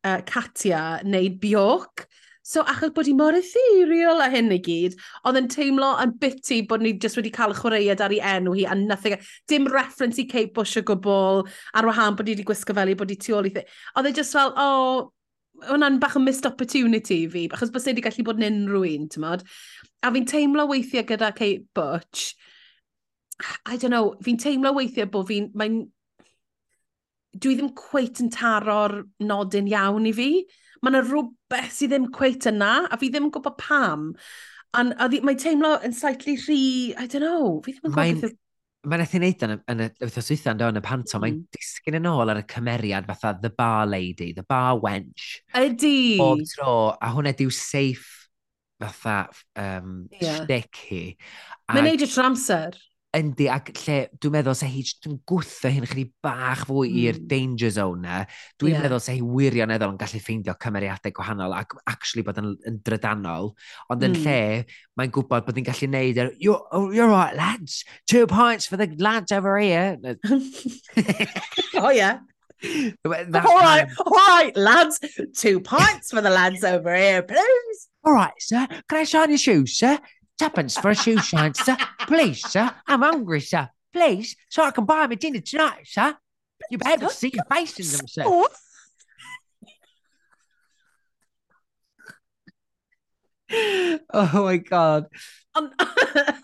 uh, Katia wneud Bjork. So achos bod hi mor ethereal a hyn i gyd, oedd yn teimlo yn biti bod ni jyst wedi cael chwaraead ar ei enw hi a nothing. Dim reference i Kate Bush o gwbl, ar wahan bod hi wedi gwisgo fel i bod hi tu ôl i thi. Oedd e just fel, o, oh, hwnna'n bach o missed opportunity i fi, achos bod wedi gallu bod yn unrhyw un, ti'n modd. A fi'n teimlo weithiau gyda Kate Butch, I don't know, fi'n teimlo weithiau bod fi'n, mae'n dwi ddim cweit yn taro'r nodyn iawn i fi. Mae yna rhywbeth sydd ddim cweit yna, a fi ddim yn gwybod pam. An, a ddi, mae'n teimlo yn slightly rhy, I don't know, fi ddim yn gwybod beth Mae'n eithaf wneud yn y, yn y wythnos wytha yn yn y panto, mae'n mm. disgyn yn ôl ar y cymeriad fatha The Bar Lady, The Bar Wench. Ydy. Bob tro, a hwnna diw safe fatha um, yeah. shtick hi. Mae'n neud y tramser. Yndi, ac lle, dwi'n meddwl se hi, dwi'n gwthio hyn chydig bach fwy mm. i'r hmm. danger zone na. Dwi'n yeah. meddwl se hi wirioneddol yn gallu ffeindio cymeriadau gwahanol ac actually bod yn, yn drydanol. Ond yn mm. lle, mae'n gwybod bod hi'n gallu neud er, you're, oh, you're right lads, two points for the lads over here. oh yeah. all right, all right, lads. Two points for the lads over here, please. All right, sir. Can I shine your shoes, sir? Tuppence for a shoe shine, sir. Please, sir. I'm hungry, sir. Please, so I can buy me dinner tonight, sir. You better see your face in them, sir. Oh. My god. And,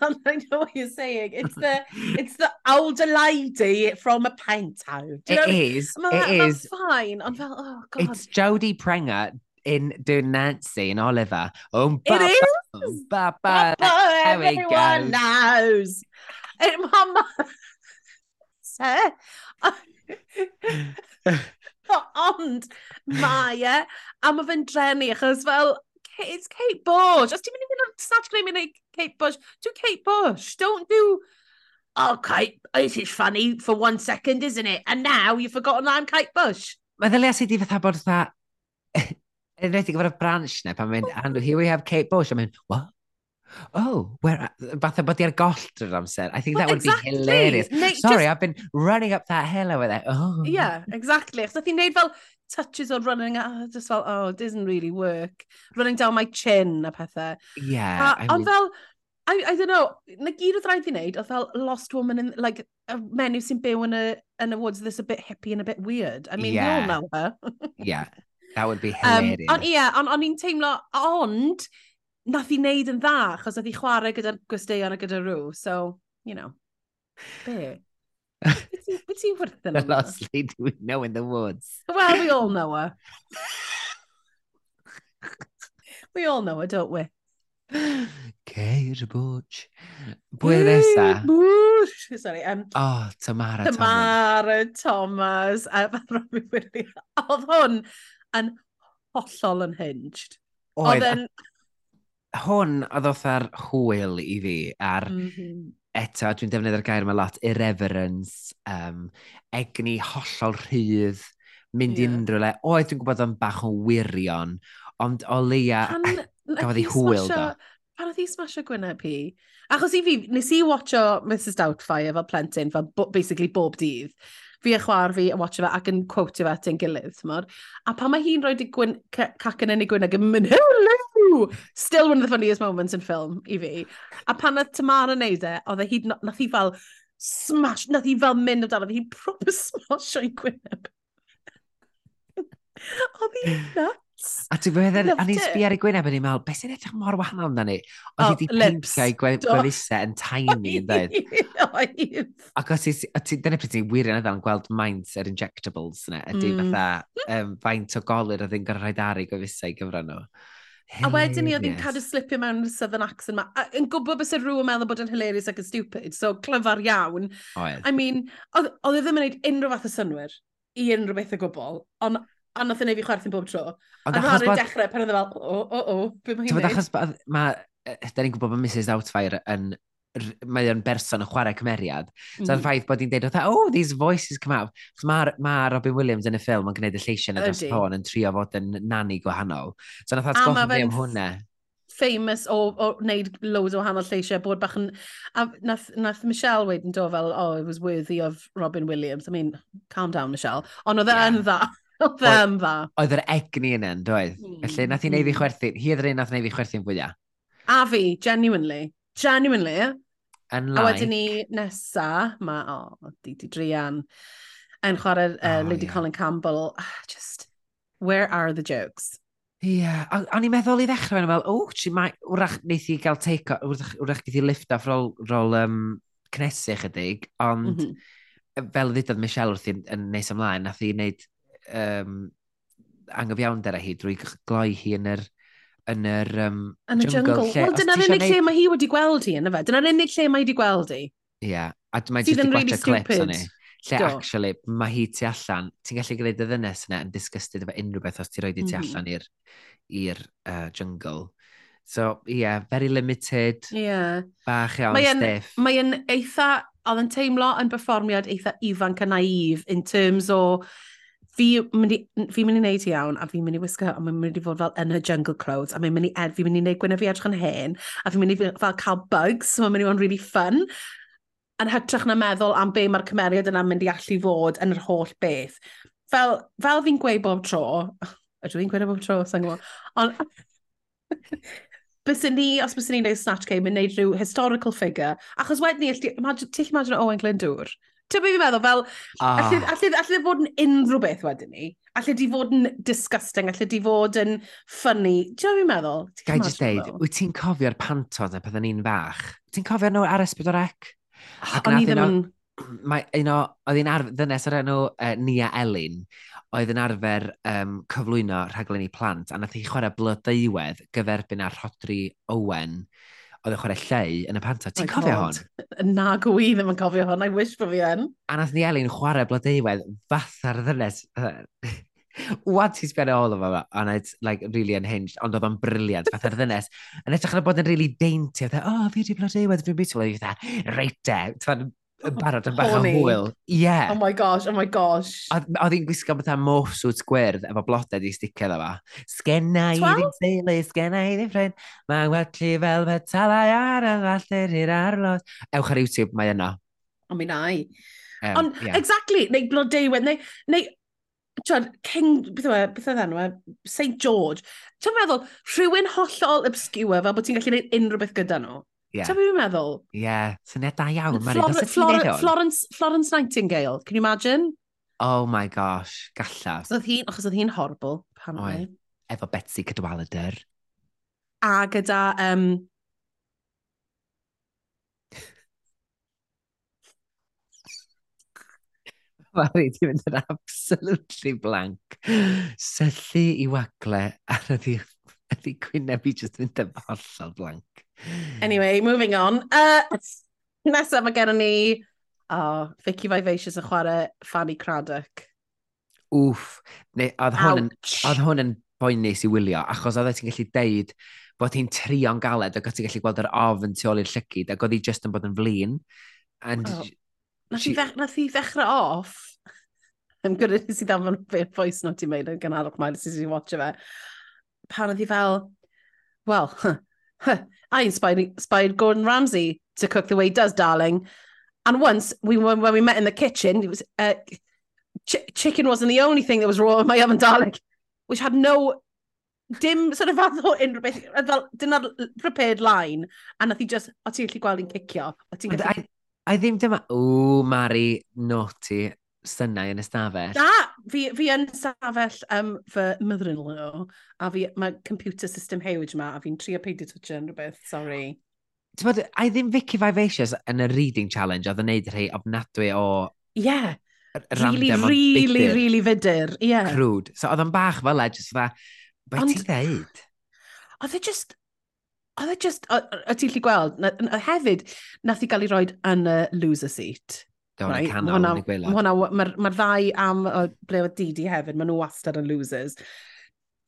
and I know what you're saying. It's the it's the older lady from a panto. Do you know It what I mean? is. Ma- It ma- is. fine. Ond fel, oh god. It's Jodie Prenger in doing Nancy and Oliver. Oh, It is. Bye bye. Bye everyone knows. And eh, mama. Sir. Ond, mae e, a mae fe'n drenu, achos fel, it's Kate Bush. Os ti'n mynd i fynd o'r snatch gwneud mynd Kate Bush, do Kate Bush. Don't do, oh, Kate, this is funny for one second, isn't it? And now you've forgotten I'm Kate Bush. Mae ddylia sydd i fatha bod fatha, Enwedig efo'r branch neu pan mynd, oh. and here we have Kate Bush, I mynd, what? Oh, where? Fatha bod i ar goll drwy'r amser. I think well, that would exactly. be hilarious. Neu, Sorry, just... I've been running up that hill over there. Oh. Yeah, exactly. Chos ti'n neud fel touches o running, uh, just fel, oh, it doesn't really work. Running down my chin a pethau. Yeah. Uh, I ond mean... fel, I, I don't know, na gyd oedd rhaid i wneud, oedd fel Lost Woman, in, like, a menyw sy'n byw yn y, yn y woods that's a bit hippie and a bit weird. I mean, yeah. we all know her. yeah. That would be hilarious. Um, ond ie, yeah, ond on i'n teimlo, ond nath i wneud yn dda, achos nath i chwarae gyda'r gwesteion a gyda rhyw, so, you know, be? Be ti'n wrthyn yma? The last lady we know in the woods. Well, we all know her. we all know her, don't we? Ceir bwch. Bwyr nesa. Bwch. Sorry. Um, oh, Tamara, Tamara Thomas. Tamara Thomas. A Robbie Williams. Oedd hwn yn hollol unhinged. Oedd. yn... Hwn oedd oedd ar hwyl i fi ar... Mm -hmm. Eto, dwi'n defnyddio'r gair yma lot, irreverence, um, egni hollol rhydd, mynd yeah. unrhyw le. Oedd dwi'n gwybod o'n bach o wirion, ond o leia eh, gafodd hi hwyl do. Pan oedd hi smasho Gwyneb hi? Achos i fi, nes i watcho Mrs Doubtfire fel plentyn, fel bo, basically bob dydd fi a chwar fi yn watcho fe ac yn quote fe at ein gilydd, tymor. A pan mae hi'n rhoi di gwyn, cac yn ei gwyn ac yn mynd, hello! Still one of the funniest moments in film i fi. A pan oedd Tamara neud e, oedd e hyd, nath hi fel smash, nath hi fel mynd o amdano oedd hi'n proper smash o'i gwyneb. Oedd hi'n nuts. A ti'n meddwl, a ni'n sbi ar ei gwyneb yn ei meddwl, beth sy'n edrych mor wahanol na ni? Oedd i oh, di pinciau gwefusau yn tiny yn dweud. Ac os ti, dyna pryd ti'n wir yn edrych yn gweld maint yr injectables yna, ydy mm. fatha um, faint o golir oedd hi'n gorau rhaid ar ei gwefusau gyfran nhw. A wedyn ni oedd hi'n cadw slipio mewn y southern accent yma. Yn gwybod bys y rhywun meddwl bod yn hilarious ac yn stupid, so clyfar iawn. Oed. I mean, oedd hi e ddim yn gwneud unrhyw fath o synwyr i unrhyw beth o gwbl, ond a nath e yn ei fi chwerthu'n bob tro. Ond a e achos bod... dechrau pan oedd e fel, o, o, o, be mae hi'n gwneud? Achos bod, mae, da ni'n gwybod bod Mrs Doubtfire yn mae o'n berson yn chwarae cymeriad. So, mm. ffaith bod hi'n deud, oh, these voices come out. Mae ma Robin Williams yn y ffilm yn gwneud y lleisiau na y dros pôn yn trio fod yn nani gwahanol. So, nath atgoffa fi am hwnna famous o, o wneud loads o wahanol lleisiau, bod bach yn... A nath, nath Michelle weid yn do fel, oh, it was worthy of Robin Williams. I mean, calm down, Michelle. Ond oedd e yn dda. Oedd e yn dda. Oedd yr egni yna, doedd. Mm. Felly, nath i neud fi chwerthu. Hi oedd yr un nath neud fi chwerthu'n fwyaf. A fi, genuinely. Genuinely. Unlike. A wedyn ni nesa, mae, o, oh, di di drian, yn chwarae uh, oh, Lady yeah. Colin Campbell. Ah, just, where are the jokes? Ie, yeah. o'n i'n meddwl i ddechrau fel, o, oh, ti mae, wrach wneud i gael take wrach, wrach gyda i lift off rol rôl um, cnesu chydig, ond mm -hmm. fel ddudodd Michelle wrth i'n nes ymlaen, nath i wneud um, anghyfiawnder â hi drwy gloi hi yn yr yn yr um, yn y jungle. jungle. Lle, Wel, dyna'r unig lle mae hi wedi gweld hi yna fe. Dyna'r unig lle mae hi wedi gweld hi. Ie, yeah. a mae jyst wedi really clips o'n i. Lle Do. actually, mae hi tu allan, ti'n gallu gwneud y ddynes yna yn disgusted efo unrhyw beth os ti'n rhoi di tu mhm. allan mm. i'r uh, jungle. So, ie, yeah, very limited. Ie. Yeah. Bach iawn mae stiff. Mae yn eitha, oedd yn teimlo yn berfformiad eitha ifanc a naif in terms o fi mynd i, fi mynd i wneud iawn, a fi'n mynd i wisgo, a mae'n mynd i fod fel yn y jungle clothes, a mae'n mynd i ed, fi'n mynd i wneud gwneud fi edrych yn hen, a fi'n mynd i fel cael bugs, so mae'n mynd i fod yn really fun. Yn hytrach na meddwl am be mae'r cymeriad yna'n mynd i allu fod yn yr holl beth. Fel, fel fi'n gweud bob tro, ydw i'n gweud e bob tro, sa'n gwybod, ond... Bysyn ni, os bysyn ni'n gwneud Snatch Game, yn gwneud rhyw historical figure, achos wedyn ni, ti'n imagine Owen Glyndŵr, Ti'n byd fi'n meddwl, fel, ah. allai, allai, allai fod yn unrhyw beth wedyn ni. Allai di fod yn disgusting, allai di fod yn funny. Ti'n byd fi'n meddwl? Gai jyst deud, wyt ti'n cofio'r pantos na pethau'n ni'n fach? Ti'n cofio nhw ar Esbydorec? Ah, o'n i ddim yn... Mae un o, oedd hi'n arfer, ddynes o'r enw uh, Nia Elin, oedd yn arfer um, cyflwyno rhaglen i plant, a nath hi chwarae blodeuwedd gyferbyn ar Rodri Owen oedd yn chwarae llei yn y panto. Ti'n oh cofio hon? Na, gwy ddim yn cofio hon. I wish bod fi yn. A nath ni Elin chwarae blodeiwedd fatha'r ddynes. Wad ti'n sbio all of it, and it's like really unhinged, ond oedd o'n briliant, fatha'r ddynes. Yn edrych yn bod yn really dainty, oedd e, oh, fi di blodeiwedd, fi'n beautiful, oedd e, reit de, yn barod yn bach o hwyl. Ie. Yeah. Oh my gosh, oh my gosh. A oedd hi'n gwisgo bethau morfswt gwyrdd efo blodau di sticio dda fa. Sgenna i ddim teulu, sgenna i ddim ffrind. Mae'n werthu fel betalau ar y faller i'r arlod. Ewch ar YouTube, mae yna. O mi nai. Um, Ond, yeah. exactly, neu blodeuwedd, neu, neu Tiwad, King, beth yw e, beth yw e enw e, St George. Ti'n meddwl, rhywun hollol obscure fel bod ti'n gallu gwneud unrhyw beth gyda nhw? Yeah. Ta fi'n meddwl? Ie, yeah. syniad da iawn. Flor Flor Florence, Florence Nightingale, can you imagine? Oh my gosh, gallaf. Achos oedd hi'n hi, hi horrible, apparently. Oed. Efo Betsy Cadwaladr. A gyda... Um... Mari, ti'n mynd yn absolutely blank. Syllu i wagle ar y ddi... Ydy Gwyneb i jyst mynd yn hollol blank. Anyway, moving on. Uh, nesaf mae gennym ni... Oh, Vicky Vivacious yn chwarae Fanny Craddock. Wff. Neu, oedd hwn, yn, oedd hwn yn boen i wylio, achos oedd ti'n gallu deud bod hi'n trio'n galed, ac oedd ti'n gallu gweld yr ofn tu ôl i'r llygyd, ac oedd hi just yn bod yn flin. And oh. Nath she... hi ddechrau off. I'm good at nes i ddamfon beth voice not i meid yn gynharach mae'n sy'n watch fe. Pan oedd hi fel, well, I inspired, inspired Gordon Ramsay to cook the way he does, darling. And once we when, when we met in the kitchen, it was uh, ch- chicken wasn't the only thing that was raw in my oven, darling, which had no dim sort of fath o unrhyw beth, fel, dyn prepared line, a nath i just, o ti'n gallu gweld i'n cicio, o ti'n gallu... A ddim dyma, o, Mari, naughty, synnau yn ystafell. Da, fi, fi yn safell um, fy mother-in-law, a fi, mae computer system hewyd yma, a fi'n trio peidio twtio yn rhywbeth, sorry. Ti'n bod, a ddim Vicky Vivacious yn y reading challenge, oedd yn neud rhai ofnadwy o... Ie. Yeah. Really, really, really fydur. Ie. Yeah. Crwd. So oedd yn bach fel e, jyst dda, be ti'n ddeud? Oedd e just, oedd e just, o ti'n lli gweld, na, hefyd, nath i gael ei roed yn y loser seat. Gawn right. canol yn y gweilad. Mae'r ma, ma ddau am o ble oedd Didi hefyd, maen nhw wastad yn losers.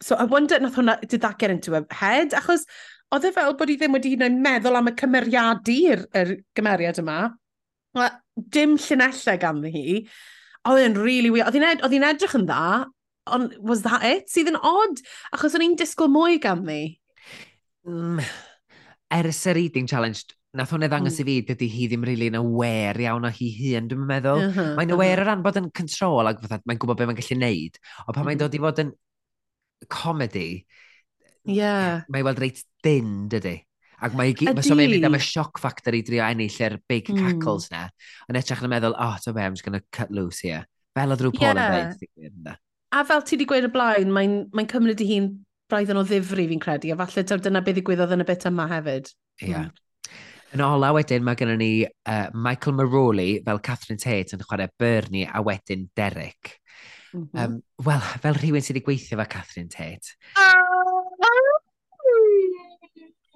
So I wonder, nath hwnna, did that get into her head? Achos oedd e fel bod i ddim wedi hyn oed meddwl am y cymeriadu'r er gymeriad yma. Dim llunellau ganddi hi. Oedd e'n really weird. Oedd hi'n ed ed edrych yn dda, ond was that it? Sydd yn odd, achos o'n i'n disgwyl mwy ganddi. Mm, ers y reading challenge, nath hwnna ddangos mm. i fi, dydy hi ddim really yn aware iawn o hi hun, dwi'n meddwl. Uh -huh, mae'n uh-huh. aware uh -huh. o ran bod yn control ac fatha, mae'n gwybod beth mae'n gallu neud. O pan mae'n hmm. dod i fod yn comedy, yeah. mae'n weld reit dyn, dydy. Ac mae ma so mae'n mynd am y shock factor i drio ennill yr big mm. cackles na. Yn etrach yn meddwl, oh, to be, I'm just going to cut loose here. Fel oedd rhyw Paul yeah. yn dweud. A fel ti wedi gweud y blaen, mae'n mae cymryd i hi'n braidd yn o ddifri fi'n credu, a falle dyna beth ddigwyddodd yn y bit yma hefyd. Ie. Yeah. Mm. Yn ola wedyn mae gennym ni uh, Michael Maroli fel Catherine Tate yn chwarae Bernie a wedyn Derek. Mm -hmm. um, Wel, fel rhywun sydd wedi gweithio fe Catherine Tate.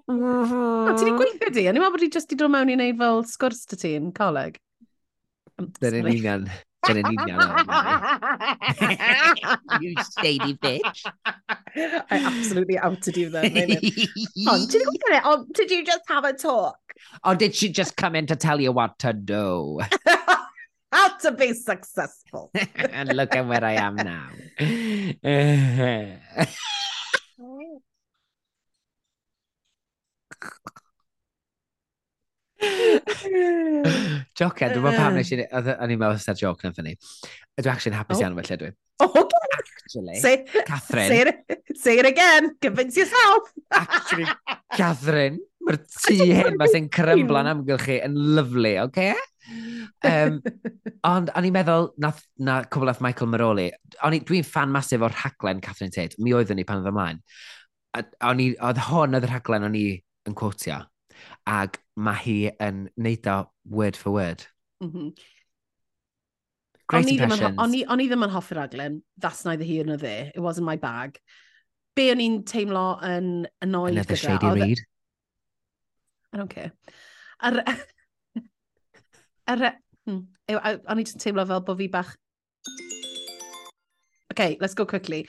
Mm -hmm. Ti wedi gweithio di? O'n i'n meddwl bod i jyst i dod mewn i wneud fel sgwrs dy ti yn coleg. Dyna'n union. Dyna'n union. you shady bitch. I absolutely outed you there. Ond, ti wedi gweithio Did you just have a talk? Or did she just come in to tell you what to do? How to be successful. and look at where I am now. Jocan, dwi'n meddwl pam nes i... O'n i'n meddwl sydd joc yn ffynnu. Dwi'n actually'n hapus iawn felly, dwi. Oh, Actually, say, Catherine... Say it, say it again, convince yourself. actually, Catherine, Mae'r tŷ hyn mae sy'n crymbla'n amgylch chi yn lyflu, oce? Okay? Um, ond o'n i'n meddwl, na, na cwbl oedd Michael Maroli, dwi'n fan masif o'r rhaglen Catherine Tate, mi oeddwn ni pan oedd ymlaen. Oedd hwn oedd y rhaglen o'n i yn quotio, ac mae hi yn neud o word for word. Mm. Great o'n impressions. O'n i ddim yn hoffi'r raglen, that's neither here nor there, it wasn't my bag. Be o'n i'n teimlo yn annoyed Another gyda... Another shady e- read. I don't care. Ar... ar... Hmm. O'n i just teimlo fel bod fi bach... OK, let's go quickly.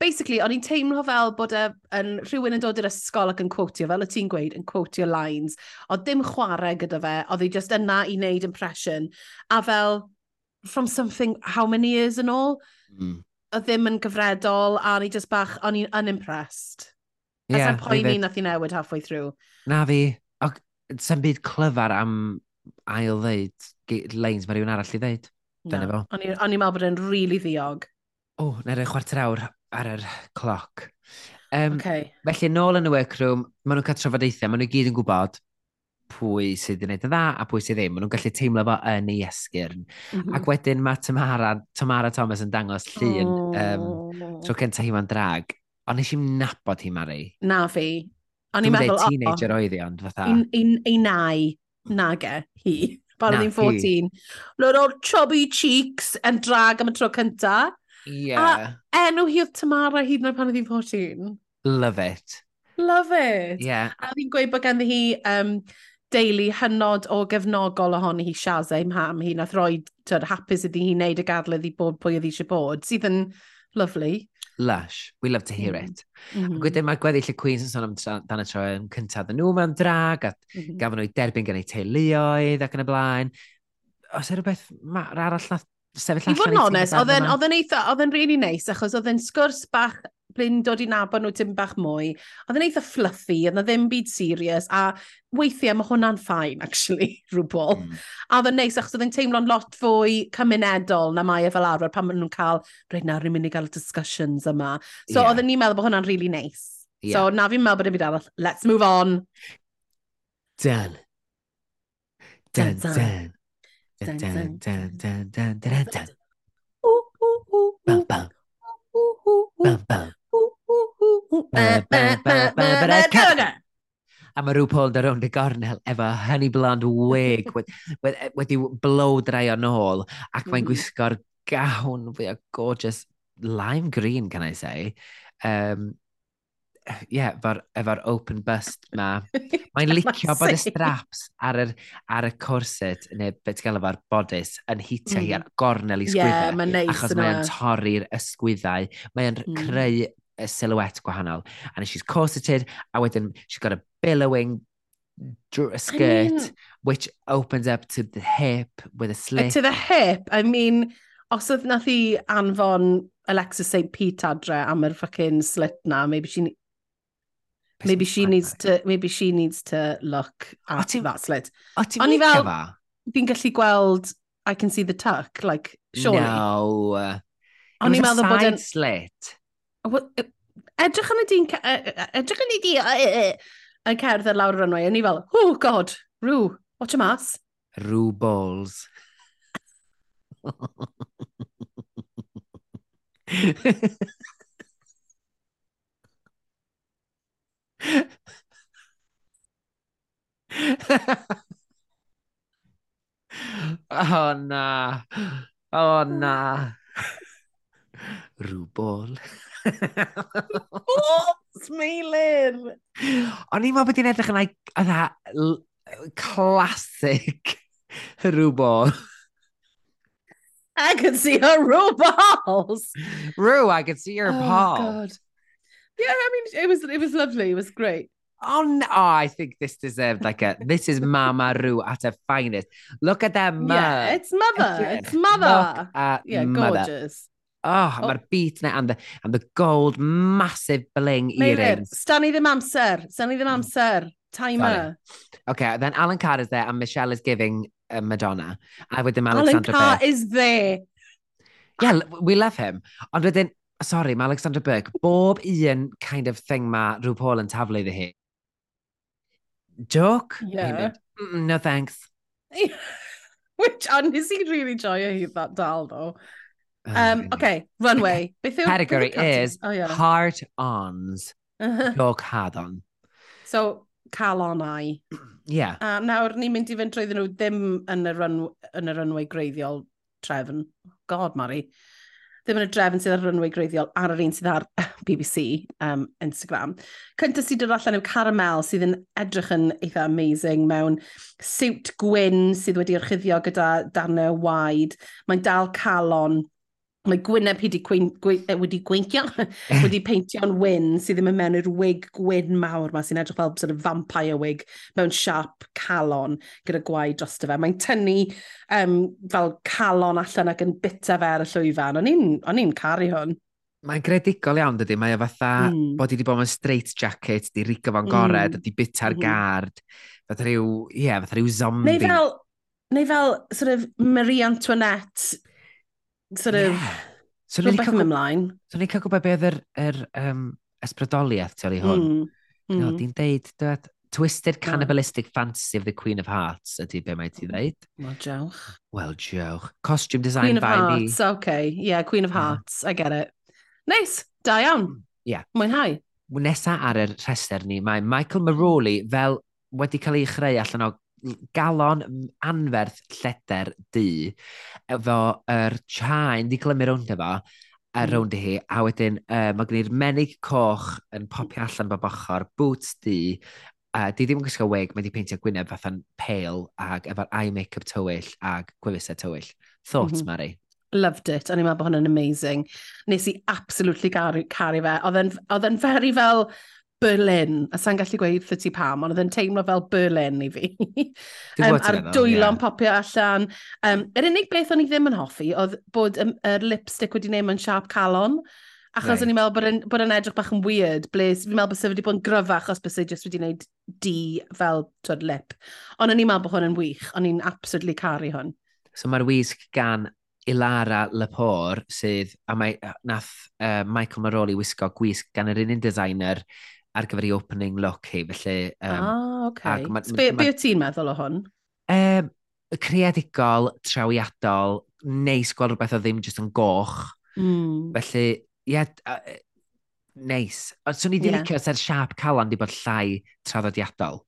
Basically, o'n i'n teimlo fel bod uh, yn rhywun yn dod i'r ysgol ac yn quotio, fel y ti'n gweud, yn quotio lines. O dim chwarae gyda fe, oedd hi just yna i wneud impression. A fel, from something, how many years yn ôl? Mm. O ddim yn gyfredol, a o'n i just bach, o'n i'n unimpressed. Yeah, As a poeni nath i newid halfway through. Na fi, sy'n byd clyfar am ail ddeud lanes mae rhywun arall i ddeud. Dyna no. fo. O'n i'n meddwl bod e'n rili really ddiog. O, na na'r chwarter awr ar yr cloc. Um, okay. Felly, nôl yn y workroom, maen nhw'n cael trafodaethau, maen nhw gyd yn gwybod pwy sydd yn gwneud y dda a pwy sydd ddim. Maen nhw'n gallu teimlo fo yn ei esgyrn. Mm -hmm. Ac wedyn mae Tamara, Tamara Thomas yn dangos llun oh. um, tro cyntaf hi ma'n drag. Ond nes i'n nabod hi, Mari. Na fi. O'n i'n meddwl, o... teenager oedd i, ond fatha... Ei nai, nage, hi. Pan oedd hi'n 14. Roedd o'r chubby cheeks yn drag am y tro cynta. Yeah. A enw hi oedd Tamara hyd yn oed pan oedd hi'n 14. Love it. Love it. Yeah. A fi'n gweud bod ganddi hi um, deulu hynod o gefnogol ohoni hi Shazza i'm ham. hi nath roi hapus iddi hi wneud y gadledd i bod pwy oedd hi eisiau bod sydd yn lovely lush. We love to hear mm. it. Mm -hmm. Ac mm-hmm. wedyn mae gweddill y Queens yn sôn am dan y tro yn cyntaf nhw mewn drag, a mm -hmm. gafon nhw derbyn gen eu teuluoedd ac yn y blaen. Os yw rhywbeth arall na sefyll allan... I fod yn onest, oedd yn eitha, oedd yn really neis, nice, achos oedd yn sgwrs bach blin dod i nabod nhw tim bach mwy. Oedd yn eitha fluffy, oedd na ddim byd serious, a weithiau mae hwnna'n ffain, actually, rhywbol. Mm. A oedd yn neis, achos oedd yn teimlo'n lot fwy cymunedol na mae e fel arfer pan maen nhw'n cael, rhaid nawr ni'n mynd i gael discussions yma. So yeah. oedd ni'n meddwl bod hwnna'n really neis. Yeah. So na fi'n meddwl bod e yn byd arall. Let's move on. Dan. Dan, dan. Dan, dan, dan, dan, dan, dan, dan. Ooh, ooh, ooh, ooh. Bam, bam. Maradona! A mae rhyw Paul yn rownd y gornel efo honey blonde wig e, wedi blow dry o'n ôl ac mae'n gwisgo'r gawn fwy o gorgeous lime green, can I say. Um, yeah, efo'r efo open bust ma. Mae'n licio bod y straps ar, yr, ar y corset, neu beth gael efo'r bodys, yn hitio mm. hi ar gornel i sgwyddau. Yeah, mae'n neis nice Achos mae'n torri'r ysgwyddau. Mae'n mm. creu a silhouette gwahanol. And she's corseted, a wedyn she's got a billowing a skirt, I mean, which opens up to the hip with a uh, slit. To the hip, I mean, os oedd nath i anfon Alexis St Pete adre am yr fucking slit na, maybe she... Maybe she needs to, maybe she needs to look at that slit. O ti'n licio fa? Fi'n gallu gweld, I can see the tuck, like, surely. No. O'n i'n meddwl bod yn... slit. Edrych yn y dyn... Edrych yn y dyn... Yn cerdded lawr y runway, a ni fel, oh god, rŵ, watch a mas. Rŵ balls. oh na. Oh na. Rŵ ball. Oh, Smeilin! O'n i'n meddwl bod hi'n edrych yn like, yna, classic rhyw ball. I can see her row balls. Rue, I could see your oh, ball. God. Yeah, I mean, it was it was lovely. It was great. Oh, no, oh, I think this deserved like a, this is Mama Rue at her finest. Look at that mug. Yeah, it's mother. Edrych. It's mother. Look at Yeah, mother. gorgeous. Ah, oh, oh. mae'r beat na, and the, and the gold, massive bling Meirin, earrings. Stan i ddim amser, stan i ddim hmm. amser, timer. Okay, then Alan Carr is there and Michelle is giving uh, Madonna. A wedyn Alexandra Alan Carr Burke. is there. Yeah, we love him. Ond wedyn, sorry, mae Alexandra Burke, bob un kind of thing mae Rhw Paul yn taflu iddi hi. Joke? Yeah. Mm, no thanks. Which, and is he really joio hi that dal, though? Um, okay, runway. Beth yw... Category is oh, yeah. heart-ons. Dog haddon. So, calonau. Yeah. A nawr ni'n mynd i fynd trwyddyn nhw ddim yn y, run, yn y runway greiddiol trefn. God, Mari. Ddim yn y drefn sydd ar y runway greiddiol ar yr un sydd ar BBC um, Instagram. Cyntaf sydd dod allan yw Caramel sydd yn edrych yn eitha amazing mewn siwt gwyn sydd wedi orchuddio gyda darnau waid. Mae'n dal calon Mae Gwyneb wedi, gwein, gwe, wedi gweincio, wedi peintio'n wyn sydd ddim yn mewn i'r wig gwyn mawr ma sy'n edrych fel sort of vampire wig mewn siarp calon gyda gwaed drosto fe. Mae'n tynnu um, fel calon allan ac yn bita fe ar y llwyfan. O'n i'n caru hwn. Mae'n gredigol iawn dydy, mae o fatha mm. bod i wedi bod mewn straight jacket, di rigo fo'n gored, mm. di bita'r mm. gard, fatha rhyw, ie, yeah, fatha rhyw zombie. Neu fel, neu fel sort of Marie Antoinette sort of... Yeah. So ni'n cael ymlaen. So ni'n cael gwybod beth yr, yr um, ysbrydoliaeth tu ôl i hwn. Mm. Mm. Di'n deud, dweud, twisted cannibalistic fantasy of the Queen of Hearts ydy be mae ti hmm. ddeud. Wel, jawch. Wel, jawch. Costume design Queen of by Hearts, me. okay. Yeah, Queen of Hearts, yeah. I get it. Nice, da iawn. Yeah. Mwynhau. Nesa ar y rhestr ni, mae Michael Maroli fel wedi cael ei chreu allan o galon anferth lleder du efo yr er chain di glymu rownd efo a hmm. rownd i hi a wedyn uh, mae gen i'r menig coch yn popio allan bob ochr boots di a uh, di ddim yn gwisgo wig mae di peintio gwyneb fatha'n pale ag efo'r eye make-up tywyll ag gwefusau tywyll thoughts mm -hmm. Mari Loved it. O'n i'n meddwl bod hwnna'n amazing. Nes i absolutely caru, caru fe. Oedd e'n very fel Berlin. A sa'n gallu gweud thyti pam, ond oedd yn teimlo fel Berlin i fi. um, a'r dwylo'n yeah. popio allan. Um, yr unig beth o'n i ddim yn hoffi oedd bod um, er lipstick wedi neud mewn siarp calon. Achos right. o'n i'n meddwl bod yn, bod yn edrych bach yn weird, Bles, fi'n meddwl bod sef wedi bod yn gryfach achos bys just wedi gwneud D fel twyd lip. Ond o'n i'n meddwl bod hwn yn wych, o'n i'n absolutely caru hwn. So mae'r wisg gan Ilara Lepore, sydd, a mae, nath uh, Michael Maroli wisgo gwisg gan yr un designer ar gyfer ei opening look hi, felly... Um, ah, okay. Ma, so be, ma, be o ti'n meddwl o hwn? Um, creadigol, trawiadol, neis gweld rhywbeth o ddim jyst yn goch. Mm. Felly, ie, yeah, uh, neis. Ond swn i wedi yeah. licio, sa'r siap calan di bod llai traddodiadol.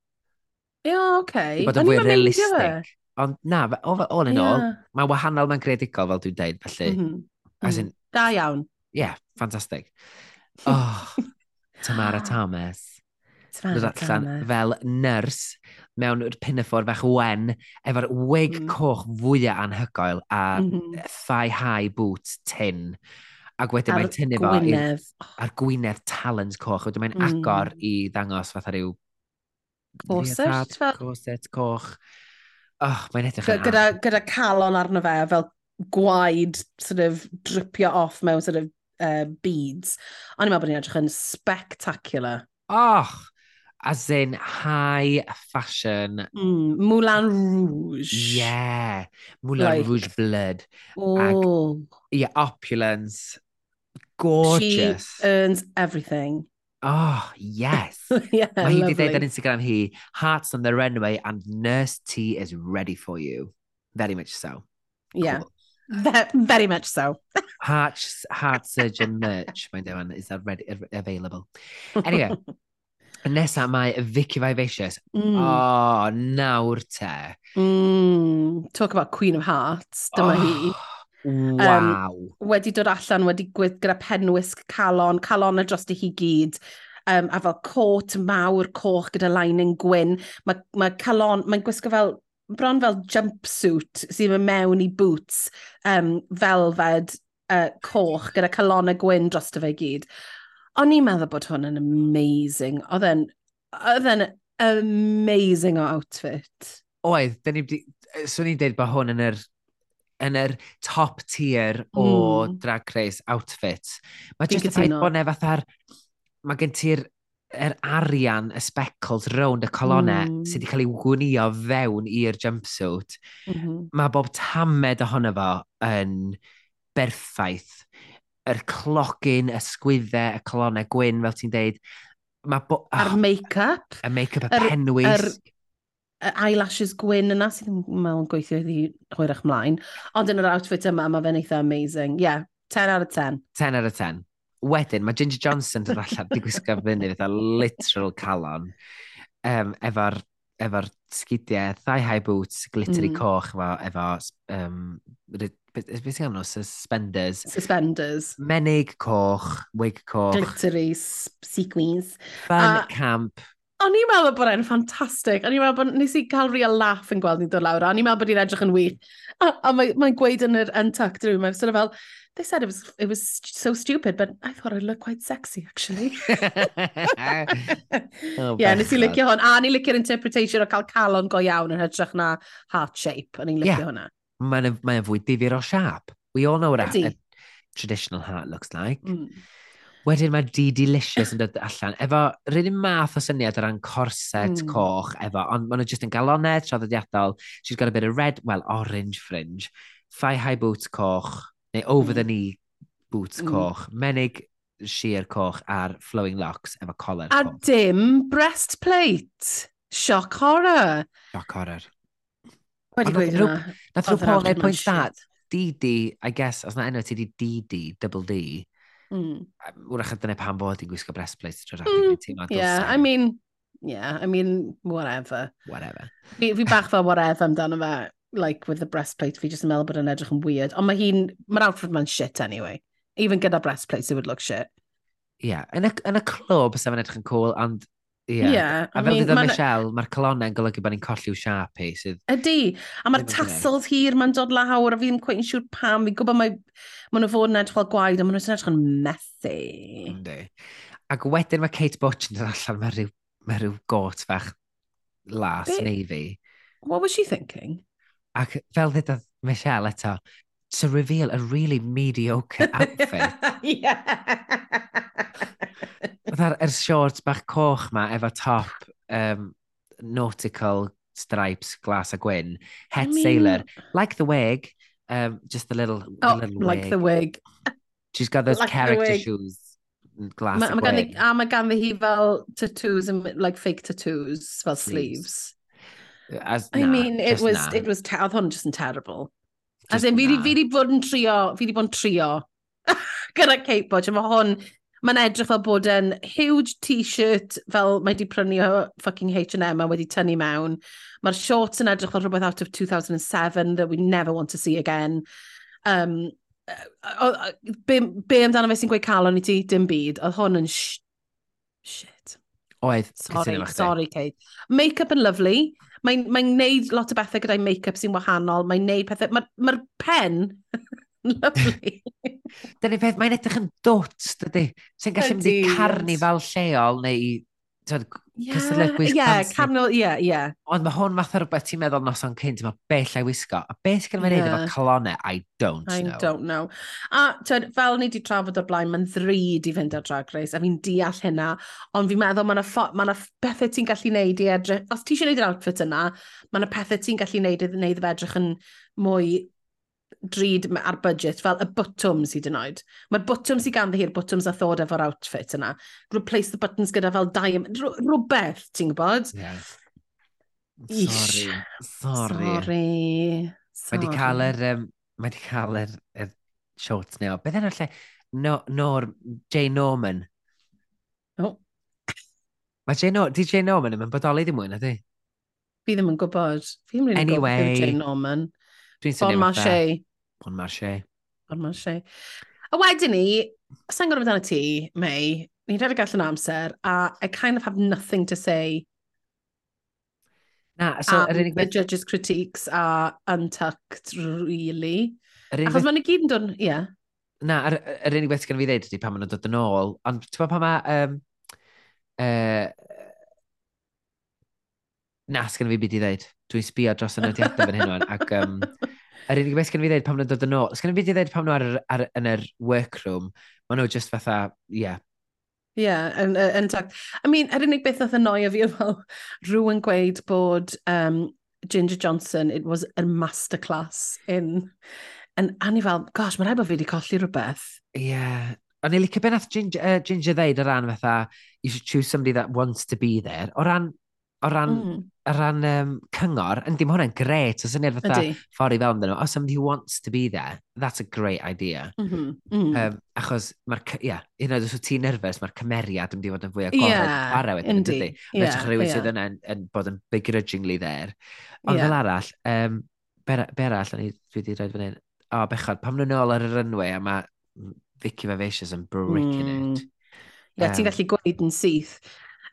Ie, yeah, oce. Di Bod yn fwy realistig. Ond na, o'n yn ôl, mae wahanol mae'n creadigol fel dwi'n deud, felly. Mm -hmm. As in, mhm. da iawn. Ie, yeah, ffantastig. Oh. Tamara Thomas. Tamara allan fel nyrs mewn yr pinaffor fach wen efo'r wig mm. coch fwyaf anhygoel a mm-hmm. mm -hmm. thigh-high boot tin. Ac wedyn mae'n tynnu fo gwynef. Oh. ar gwynedd talent coch. Wedyn mae'n mm. agor i ddangos fatha rhyw... Corset? Corset coch. Oh, mae'n edrych yn gyda, gyda calon arno fe fel gwaed sort of dripio off mewn sort of uh, beads. Ond i'n meddwl bod ni'n edrych yn spectacular. Och, as in high fashion. Mm, Moulin Rouge. Yeah, Moulin like, Rouge blood. Oh. Yeah, opulence. Gorgeous. She earns everything. Oh, yes. yeah, Mae hi wedi dweud ar Instagram hi, hearts on the runway and nurse tea is ready for you. Very much so. Cool. Yeah. Very much so. heart, heart surgeon merch, mae'n dewan, is that ready, available. Anyway, Nesa mae Vicky Vivacious. Mm. Oh, nawr te. Mm. Talk about Queen of Hearts, dyma oh, hi. Wow. Um, wedi dod allan, wedi gwydd gyda penwisg calon, calon y dros i hi gyd. Um, a fel cot mawr coch gyda lining gwyn. Mae ma calon, mae'n gwisgo fel bron fel jumpsuit sy'n mynd mewn i boots um, felfed uh, coch gyda calon y gwyn dros dy fe gyd. O'n i'n meddwl bod hwn yn amazing. Oedd e'n oedd e'n amazing o outfit. Oedd, dyn ni wedi... Swn i'n dweud bod hwn yn yr, yn yr top tier o mm. Drag Race outfit. Mae jyst y ffaith bod ne fatha'r... Mae gen ti'r yr arian, y speckles rownd y colonnau mm. sydd wedi cael ei gwnio fewn i'r jumpsuit, mm -hmm. mae bob tamed ohono fo yn berffaith. Yr clogin, y sgwyddau, y colonnau gwyn, fel ti'n deud. Mae bo... Oh, a'r make-up. Y make-up, y ar, penwys. Ar, eyelashes gwyn yna sydd yn meddwl yn gweithio iddi hwyrach mlaen. Ond yn yr outfit yma, mae fe'n eitha amazing. Ie, yeah, 10 out of 10. 10 out of 10 wedyn, mae Ginger Johnson dod allan di gwisgo fyny fatha literal calon um, efo'r efo sgidiau, thigh high boots, glittery mm. coch efo, efo um, beth sy'n nhw? Suspenders. Suspenders. Menig coch, wig coch. Glittery sequins. Fun a... camp O'n i'n meddwl bod e'n ffantastig. O'n i'n meddwl bod nes i cael real laugh yn gweld ni'n dod lawr. O'n i'n meddwl bod i'n edrych yn wych. A, a mae'n mae gweud yn yr untucked room, mae'n sort of fel, they said it was, it was so stupid, but I thought I'd look quite sexy, actually. oh, yeah, nes i licio hwn. A ni licio'r interpretation o cael calon go iawn yn hytrach na heart shape. O'n i'n licio yeah. hwnna. Mae'n mae fwy difyr o siap. We all know what a, a traditional heart looks like. Mm. Wedyn mae di delicious yn dod allan. Efo rhywun math o syniad o ran corset mm. coch efo, ond maen nhw jyst yn galonau traddodiadol. She's got a bit of red, well, orange fringe. Thigh high boots coch, neu over hmm. the knee boots mm. coch. Menig sheer coch a'r flowing locks efo collar A coch. dim breastplate. Shock horror. Shock horror. Wedi gweud hwnna. Nath rhyw Paul neud pwynt da. Didi, I guess, os na enw ti di Didi, double D, Mm. Wrach a dyna pan bod i'n gwisgo breastplate trwy'r rhaid mm. Yeah, I mean, yeah, I mean, whatever. Whatever. Fi, fi bach fel whatever amdano fe, like, with the breastplate, fi just yn meddwl bod yn edrych yn weird. Ond mae hi'n, mae'r outfit ma'n shit anyway. Even gyda breastplates, it would look shit. Yeah, yn y, yn y clwb, sef yn edrych yn cool, ond Ie. Yeah. A fel dydw Michelle, mae'r colonnau'n golygu bod ni'n colli colli'w siap i. Sydd... Ydy. A mae'r tassels hir mae'n dod lawr a fi ddim cweith yn siŵr pam. Fi'n gwybod mae maen nhw fod yn edrych fel gwaed a maen nhw'n edrych yn methu. Ydy. Ac wedyn mae Kate Butch yn dod allan mae rhyw, mae rhyw got fach las Be? navy. What was she thinking? Ac fel ddydodd Michelle eto, to reveal a really mediocre outfit. yeah. Fytha'r er shorts bach coch ma efo top um, nautical stripes, glas a gwyn, het I mean... sailor, like the wig, um, just the little, oh, the little like wig. the wig. She's got those like character shoes. Glass ma, ma gan, a mae ganddi hi fel tattoos, and, like fake tattoos, fel sleeves. sleeves. As, nah, I mean, it was, na. it was, oedd hwn just yn terrible. As in, fi wedi bod yn trio, fi wedi bod yn trio gyda Kate Bodge, a mae hwn, mae'n edrych fel bod yn huge t-shirt fel mae wedi prynu o fucking H&M a wedi tynnu mewn. Mae'r shorts yn edrych fel rhywbeth out of 2007 that we never want to see again. Um, be, be amdano fe sy'n gweud calon i ti? Dim byd. Oedd hwn yn sh shit. Oedd. Sorry, sorry, Kate. Make-up yn lovely mae'n mae neud lot o bethau gyda'i make-up sy'n wahanol, mae'n neud pethau, mae'r ma, r, ma pen, lovely. Dyna peth, mae'n edrych yn dwt, dydy, sy'n gallu mynd i carni fel lleol neu yeah, cysadlegwys yeah, cancer. Canol, yeah, yeah. Ond mae hwn fath o rhywbeth ti'n meddwl noson cynt, mae bell a'i wisgo. A beth sy'n gyda'n yeah. efo colonau, I don't I know. I don't know. A tyd, fel ni wedi trafod o'r blaen, mae'n ddrud i fynd ar Drag Race, a fi'n deall hynna. Ond fi'n meddwl mae'n ma pethau ti'n gallu neud i edrych. Os ti eisiau neud yr outfit yna, mae'n pethau ti'n gallu neud i wneud efo edrych yn mwy drud ar budget, fel y bwtwms hyd yn oed. Mae'r bwtwms i ganddi hi'r bwtwms a thod efo'r outfit yna. Replace the buttons gyda fel diamond, rhywbeth, ti'n gwybod? Yeah. Sorry. Sorry. Sorry. Mae di cael yr... Um, mae di cael yr, yr shorts neo. Beth yna'r lle? No, Nor, Jay Norman. Oh. Mae Jay Norman, di Jay Norman yn bodoli ddim mwy na di? Fi ddim yn gwybod. Fi ddim yn anyway, gwybod Jane Norman. Dwi'n Bon Marché. Bon Marché. Bon Marché. A wedyn ni, sa'n gwrdd amdano ti, May, ni'n rhaid allan amser, a I kind of have nothing to say Na, so, am unig... the judges' critiques a untucked, really. Unig... Achos mae'n gyd yn dod, ie. Yeah. Na, yr, yr unig beth gan fi ddeud ydy pan maen nhw'n dod yn ôl, ond ti'n pa mae... Um, uh, na, sgan fi byd i ddeud. Dwi'n sbio dros y nodiadau fan hyn o'n, ac um, Yr unig beth sgan fi ddeud pam nhw'n dod yn ôl, sgan fi ddeud pam nhw ar, ar, yn yr workroom, maen nhw just fatha, ie, yeah, Ie, yeah, yn, yn tag. I mean, yr unig beth oedd annoio fi oedd fel rhywun gweud bod um, Ginger Johnson, it was a masterclass in... And, a ni fel, gosh, mae'n rhaid bod fi wedi colli rhywbeth. Ie. Yeah. O'n i licio beth nath Ginger, uh, Ginger ddeud o ran fatha, you should choose somebody that wants to be there. O ran o ran, mm. o ran um, cyngor, yn dim hwnna'n gret, o syniad fatha Ydy. ffordd i fel dyn nhw, oh, somebody who wants to be there, that's a great idea. Mm -hmm. mm. Um, achos, ia, yeah, un oed os wyt ti'n nerfus, mae'r cymeriad yn mynd i fod yn fwy agored yeah, ar awyd, yn dydi? Yeah, Rydych rhywun yeah. sydd yna yn, yn bod yn begrudgingly there. Ond yeah. fel arall, um, be, be arall, ni, dwi wedi rhaid fan hyn, o, oh, bechod, pam nhw'n ôl ar yr runway a mae Vicky Vivacious yn bricking mm. it. Hmm. Ie, yeah, um, ti'n gallu gweud yn syth.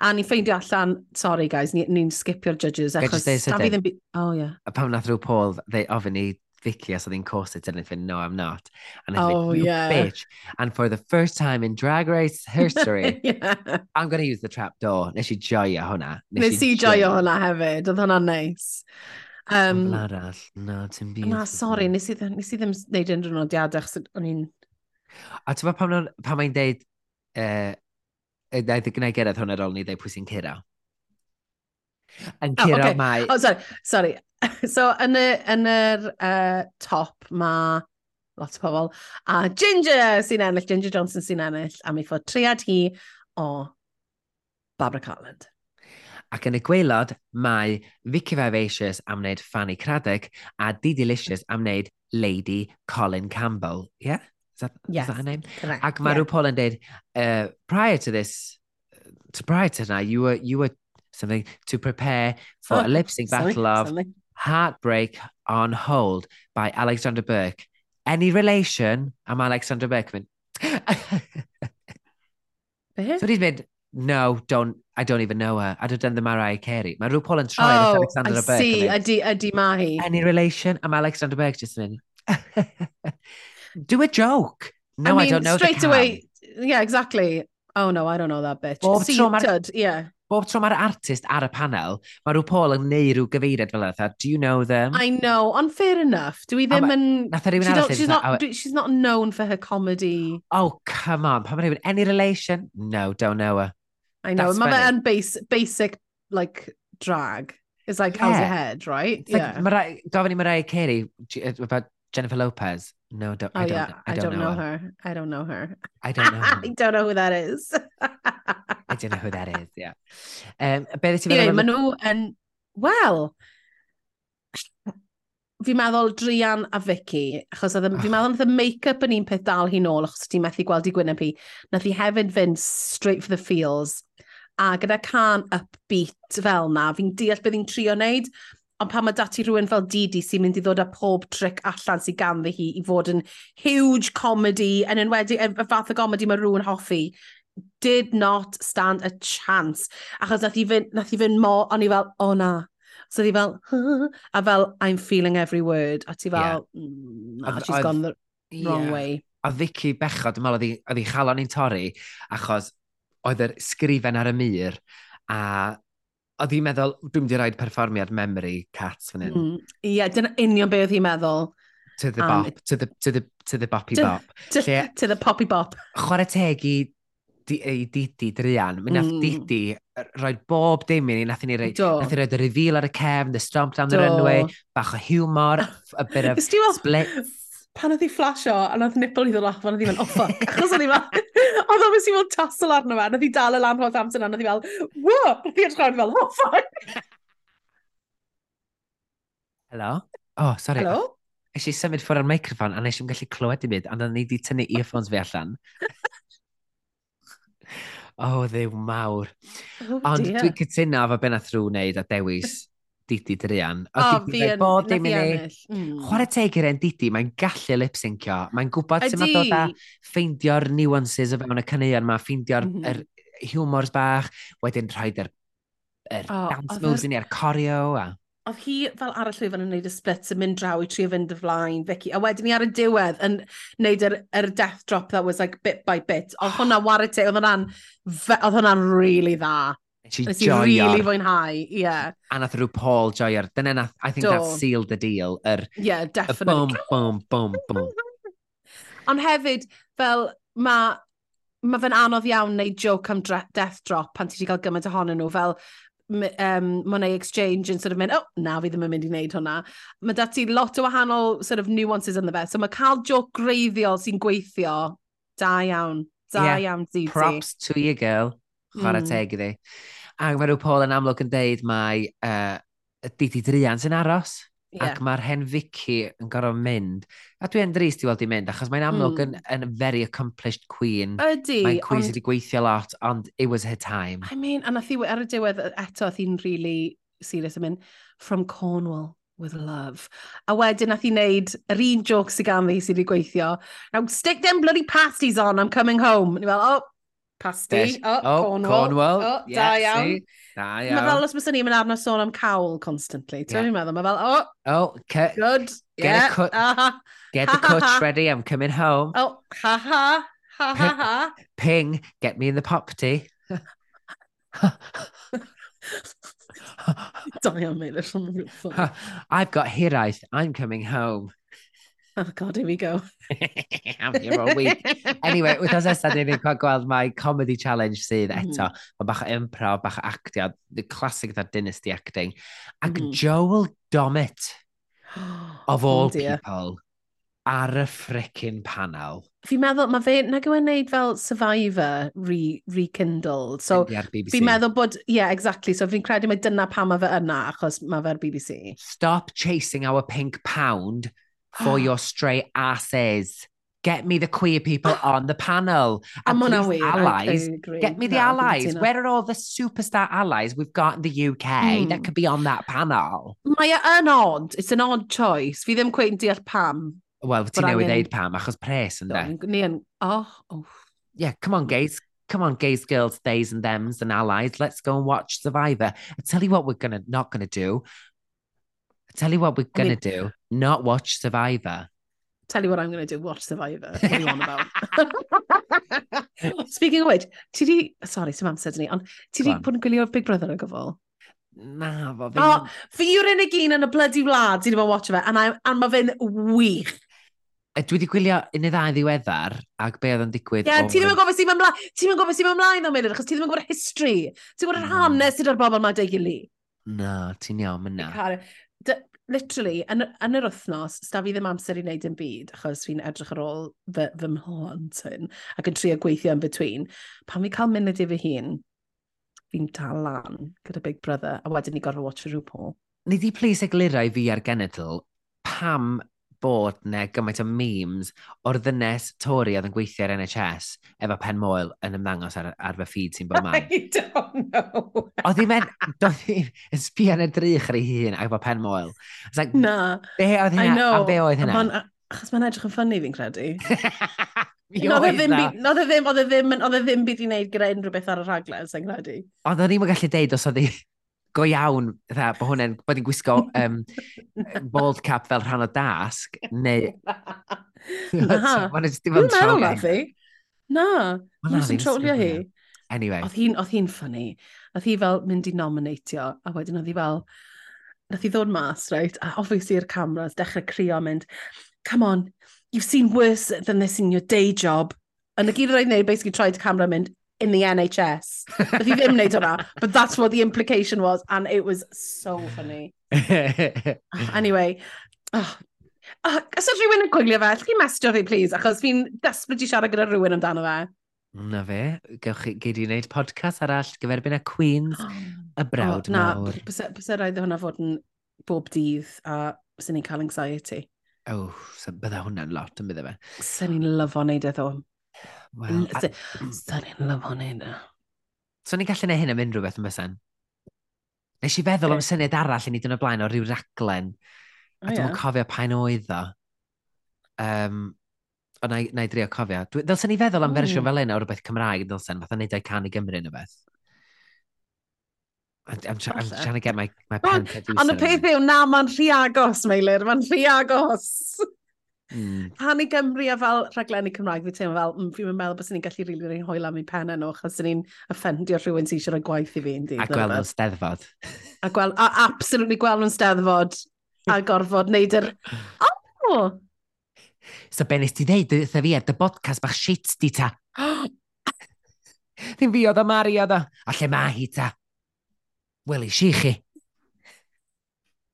A ni'n ffeindio allan, sorry guys, ni'n ni, ni skipio'r judges. Achos, da fi ddim... Oh, yeah. Pam nath rhyw Paul, they ofyn i Vicky os oedd hi'n corset and I think no I'm not and I oh, think you yeah. bitch and for the first time in Drag Race history yeah. I'm going to use the trap door nes i joio hwnna nes, i joio hwnna hefyd oedd hwnna'n neis um, arall na ti'n byd na sorry, nes i ddim nes i ddim neud unrhyw nodiadau achos o'n i'n a ti'n pam, pan mae'n deud uh, Naeth i gwneud gyrraedd hwn ar ôl ni ddeud pwy sy'n curo. Yn oh, curo oh, okay. mae... Oh, sorry, sorry. so, yn, y, yn yr uh, top mae lot o pobl. A Ginger sy'n ennill, Ginger Johnson sy'n ennill, a mi ffod triad hi o Barbara Cartland. Ac yn y gweilod, mae Vicky Vivacious am wneud Fanny Craddock a Didi Licious am wneud Lady Colin Campbell. Ie? Yeah? Is that, Yes. is that her name? Correct. Ac mae yeah. RuPaul yn dweud, uh, prior to this, to prior to tonight, you were, you were something to prepare for Oh, a lip sync sorry, battle of sorry. Heartbreak on Hold by Alexander Burke. Any relation? I'm Alexander Burke mynd, Be? so he's mynd, no, don't, I don't even know her. I'd have done the Mariah Carey. Mae rhyw Paul yn troi Oh, Alexander I Burke. see. mynd, Ydy, ydy. Any relation? I'm Alexander Burke just yn mynd, Do a joke. No, I, mean, I don't know. Straight away. Yeah, exactly. Oh no, I don't know that bitch. Bob tro mae'r yeah. Bob tro mae'r artist ar y panel, mae rhyw Paul yn neud rhyw gyfeiriad fel yna. Do you know them? I know, on fair enough. Dwi ddim yn... Nath rhywun arall she's, not, oh, she's not known for her comedy. Oh, come on. Pan mae rhywun, any relation? No, don't know her. I know. Mae fe yn base, basic, like, drag. It's like, yeah. how's your head, right? It's yeah. Like, Mariah, gofyn i Mariah Carey about Jennifer Lopez. No, don't, oh, I don't, yeah. I don't, I oh, don't know, know her. her. I don't know her. I don't know. I don't know who that is. I don't know who that is, yeah. Um, be ddeth ti'n meddwl? Maen nhw yn, wel, fi'n meddwl Drian a Vicky, achos oedd, fi'n meddwl oedd y make-up yn un peth dal hi nôl, achos ti'n methu gweld i gwyneb hi. Nath hi hefyd fynd straight for the feels, a gyda can upbeat fel na, fi'n deall beth hi'n trio wneud, ond pan mae dati rhywun fel Didi sy'n mynd i ddod â pob tric allan sy'n ganddi hi i fod yn huge comedy, yn enwedig, y fath o comedy mae rhywun hoffi, did not stand a chance. Achos nath i fynd, nath i fynd mo, o'n i fel, o oh, na. So di fel, a fel, I'm feeling every word. A ti fel, yeah. mm, nah, she's I've, gone the wrong yeah. way. A Vicky Bechod, dwi'n meddwl, oedd hi chalon i'n torri, achos oedd yr sgrifen ar y mur, a oedd hi'n meddwl, dwi'n mynd i roed perfformiad memory cats fan hyn. Mm. Ie, mm, yeah, dyna union beth oedd hi'n meddwl. To the um, bop, to the, to the, to the boppy to, bop. To, Lle, to the poppy bop. Chwarae teg i ei didi, Drian. Mi nath mm. didi roi bob dim i ni, nath ni roi, nath ni roi y reveal ar y cefn, the stomp down the runway, bach o humor, a bit of split, pan oedd hi flasho, a oedd nipple i ddod off, ond oedd hi fel, oh fuck, achos oedd hi fel, oedd o'n mynd i tassel arno fe, oedd hi dal y lan holl amser, oedd hi fel, whoa, oedd hi edrych fel, oh fuck. Hello? Oh, sorry. Hello? Nes i symud ffwrdd o'r microfon, a nes i'n gallu clywed i byd, ond oedd ni wedi tynnu earphones fi allan. Oh, ddew mawr. Oh, Ond dwi'n cytuno efo beth nath rhyw wneud a dewis Didi Drian. O, oh, fi yn bod dim i ni. Hmm. Chwarae teg i'r Didi, mae'n gallu lip-syncio. Mae'n gwybod sut mae dod â ffeindio'r nuances o fewn y caneuon yma, ffeindio'r mm -hmm. er humors bach, wedyn rhoi'r er, er oh, dance moves i ni, a'r corio. A... Oedd hi fel ar y llwyfan yn gwneud y splits yn mynd draw i trio fynd y flaen, Vicky. A wedyn ni ar y diwedd yn gwneud yr, yr death drop that was like bit by bit. Oedd hwnna war y te, oedd hwnna'n really dda. Nes She Nes i really fwynhau, ie. Yeah. A nath rhyw Paul joio'r, dyna nath, I think Do. that sealed the deal. Er, yeah, definitely. Bum, bum, bum, bum. Ond hefyd, fel, mae ma fe'n anodd iawn neu joke am death drop pan ti wedi cael gymaint ohonyn nhw, fel um, mae'n ei exchange yn sort of mynd, oh, na, fi ddim yn mynd i wneud hwnna. Mae dati lot o wahanol sort of nuances yn the ddefa. So mae cael joke greiddiol sy'n gweithio, da iawn. Da yeah. iawn, Ziti. Props to you, girl. Chwarae mm. teg iddi. Ac mae rhyw Paul yn amlwg yn deud mae uh, Didi Drian sy'n aros. Yeah. Ac mae'r hen Vicky yn gorfod mynd. A dwi'n drist i weld i mynd, achos mae'n amlwg mm. yn, yn very accomplished queen. Ydy. Mae'n queen sydd wedi gweithio lot, ond it was her time. I mean, a nath i, ar y diwedd eto, nath i'n really serious yn mynd, from Cornwall with love. A wedyn nath i wneud yr un joke sy'n gan fi sydd wedi gweithio. Now stick them bloody pasties on, I'm coming home. Ni fel, oh, Pasti. O, oh, Cornwall. Cornwall. Oh, yes, da iawn. Da iawn. Mae fel os bys ni'n mynd arno sôn am cawl constantly. Ti'n yeah. meddwl? Mae fel, oh, oh ke, good. Get, yeah. cut, get the ha, coach ha. ready, I'm coming home. Oh, ha ha. Ha ha ha. Ping, get me in the popty. mate, made something real the I've got hiraeth, I'm coming home. Oh god, here we go. You're all week. Anyway, wythnos nesaf ni'n ni'n gweld mae comedy challenge sydd mm-hmm. eto. Mm. Mae bach o impro, bach o actio, the classic that dynasty acting. Ac mm. Joel Dommett, of oh, all oh, people, ar y frickin panel. Fi'n meddwl, mae fe, nag yw e'n neud fel Survivor re, rekindled. So, fi'n meddwl bod, yeah, exactly. So, fi'n credu mae dyna pam mae fe yna, achos mae fe'r BBC. Stop chasing our pink pound for your straight asses. Get me the queer people on the panel. And I'm please, allies. Get me the no, allies. Where are all the superstar allies we've got in the UK mm. that hmm. could be on that panel? Mae e yn odd. It's an odd choice. Fi ddim cweith yn deall pam. Wel, ti newydd ddeud pam, achos pres yn de. Ni yn, oh, oh. Yeah, come on, gays. Come on, gays, girls, theys and thems and allies. Let's go and watch Survivor. I tell you what we're gonna not going to do. I tell you what we're going to do, not watch Survivor. Tell you what I'm going to do, watch Survivor. What are you on about? Speaking of which, ti di... Sorry, sy'n amser dyn ni, ond ti di bod yn gwylio Big Brother o gyfol? Na, fo fi... Oh, fi yw'r unig un yn y bloody wlad sydd wedi bod watch fe, a, I, and mae fe'n wych dwi wedi gwylio un neu ddau ddiweddar ac be oedd yn digwydd. Ie, yeah, ti ddim yn gofio sy'n mynd mlaen, ti ddim yn gofio sy'n mynd mlaen am hyn, achos ti ddim yn gwybod history. Ti'n gwybod yr mm. hanes sydd o'r bobl mae dy gili. Na, ti'n iawn, mynd na literally, yn, yn yr wythnos, sta fi ddim amser i wneud yn byd, achos fi'n edrych ar ôl fy, fy mhlant hyn, ac yn trio gweithio yn between. Pan fi cael munud i fy hun, fi'n dal lan gyda Big Brother, a wedyn ni gorfod watch RuPaul. Ni di plis eglurau fi ar genedl pam bod ne gymaint o memes o'r ddynes Tori oedd yn gweithio ar NHS efo pen moel yn ymddangos ar, ar fy ffid sy'n bod man. I don't know. Oedd hi'n men, doedd hi'n sbio yn y drych ar ei hun ac efo pen moel. Like, na. Be oedd hynna? know. A be oedd hynna? Achos mae'n edrych yn ffynnu fi'n credu. E oedd e ddim, oedd e ddim, oedd e ddim, oedd e ddim byd i wneud gyda unrhyw beth ar y rhaglen, sy'n credu. Ond o'n i'n gallu deud os oedd go iawn, dda, bod hwnna'n, bod ni'n gwisgo um, bald cap fel rhan o dasg, neu... Na, dwi'n meddwl na fi. Na, dwi'n sy'n trolio hi. Anyway. Oedd hi'n hi ffynnu. Oedd hi fel mynd i nominatio, a wedyn oedd hi fel... Nath hi ddod mas, right? A obviously i'r cameras, dechrau crio mynd, come on, you've seen worse than this in your day job. And y gyd roi'n neud, basically, tried to camera mynd, in the NHS. Nath i ddim wneud hwnna, but that's what the implication was, and it was so funny. anyway, oh, oh, os ydw rhywun yn gwylio fe, ydych chi'n mestio fi, please, achos fi'n desbryd i siarad gyda rhywun amdano fe. Na fe, gewch chi gyd i wneud podcast arall gyferbyn y Queens, ah. y brawd oh, na, mawr. Na, bysau rhaid hwnna fod yn bob dydd a sy'n ni'n cael anxiety. Oh, so bydda hwnna'n lot yn bydda fe. Sy'n ni'n lyfo wneud edo. Wel, Sa'n i'n lyf hwn hynna. So ni'n gallu neud hyn am unrhyw beth yn bysen. Nes i feddwl am syniad arall i ni dyn o blaen o ryw raglen. A dwi'n cofio pa'n oedd o. Um, o, na, na i drio cofio. Dylsen ni feddwl am mm. fersiwn fel un o rhywbeth Cymraeg, dylsen, fatha neud o'i can i Gymru neu beth. I'm, try, I'm trying to get my, my pen. producer. Ond y peth yw, na, mae'n rhy agos, Meilir, mae'n rhy agos. Mm. i Gymru a fel rhaglenni Cymraeg, fi teimlo fel, mm, fi'n meddwl bod ni'n gallu rili really, really hwyl am ei pen nhw, achos dyn ni'n offendio rhywun sy'n eisiau rhoi gwaith i fi, ynddi. A gweld nhw'n steddfod. A gweld, a absolutely gweld nhw'n steddfod, a gorfod neud yr... Oh! So be nes ti ddeud, dda fi ar dy bodcast bach shit di ta. Ddim fi oedd o Mari oedd o, a lle mae hi ta. Wel, i chi.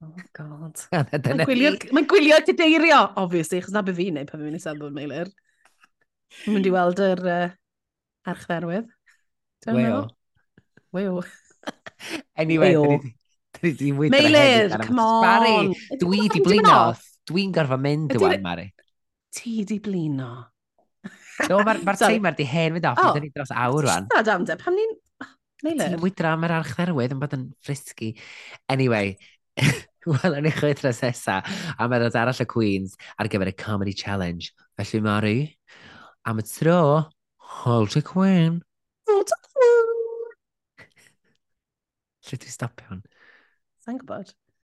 Oh god. Mae'n gwylio, mae gwylio cadeirio, obviously, chos na be fi'n neud pan fi'n mynd i Salford Meilir. Mae'n mynd i weld yr uh, archferwydd. Weo. Weo. Anyway, dwi wedi... Meilir, come on! Mari, dwi di blino. Dwi'n gorfod mynd dwi'n Mari. Ti di blino. No, mae'r ma timer di hen fynd off. Oh. Dyn ni dros awr rwan. Stad am de, pam ni'n... Ah, Meilir. Ti'n wydra am yr archferwydd yn bod yn frisgi. Anyway, Wel, yn eich oed tras a mae'n dod arall y Queens ar gyfer y Comedy Challenge. Felly, Mari, am y tro, hold y Queen. Hold y Queen. Lle dwi'n stopio hwn? Sa'n gwybod.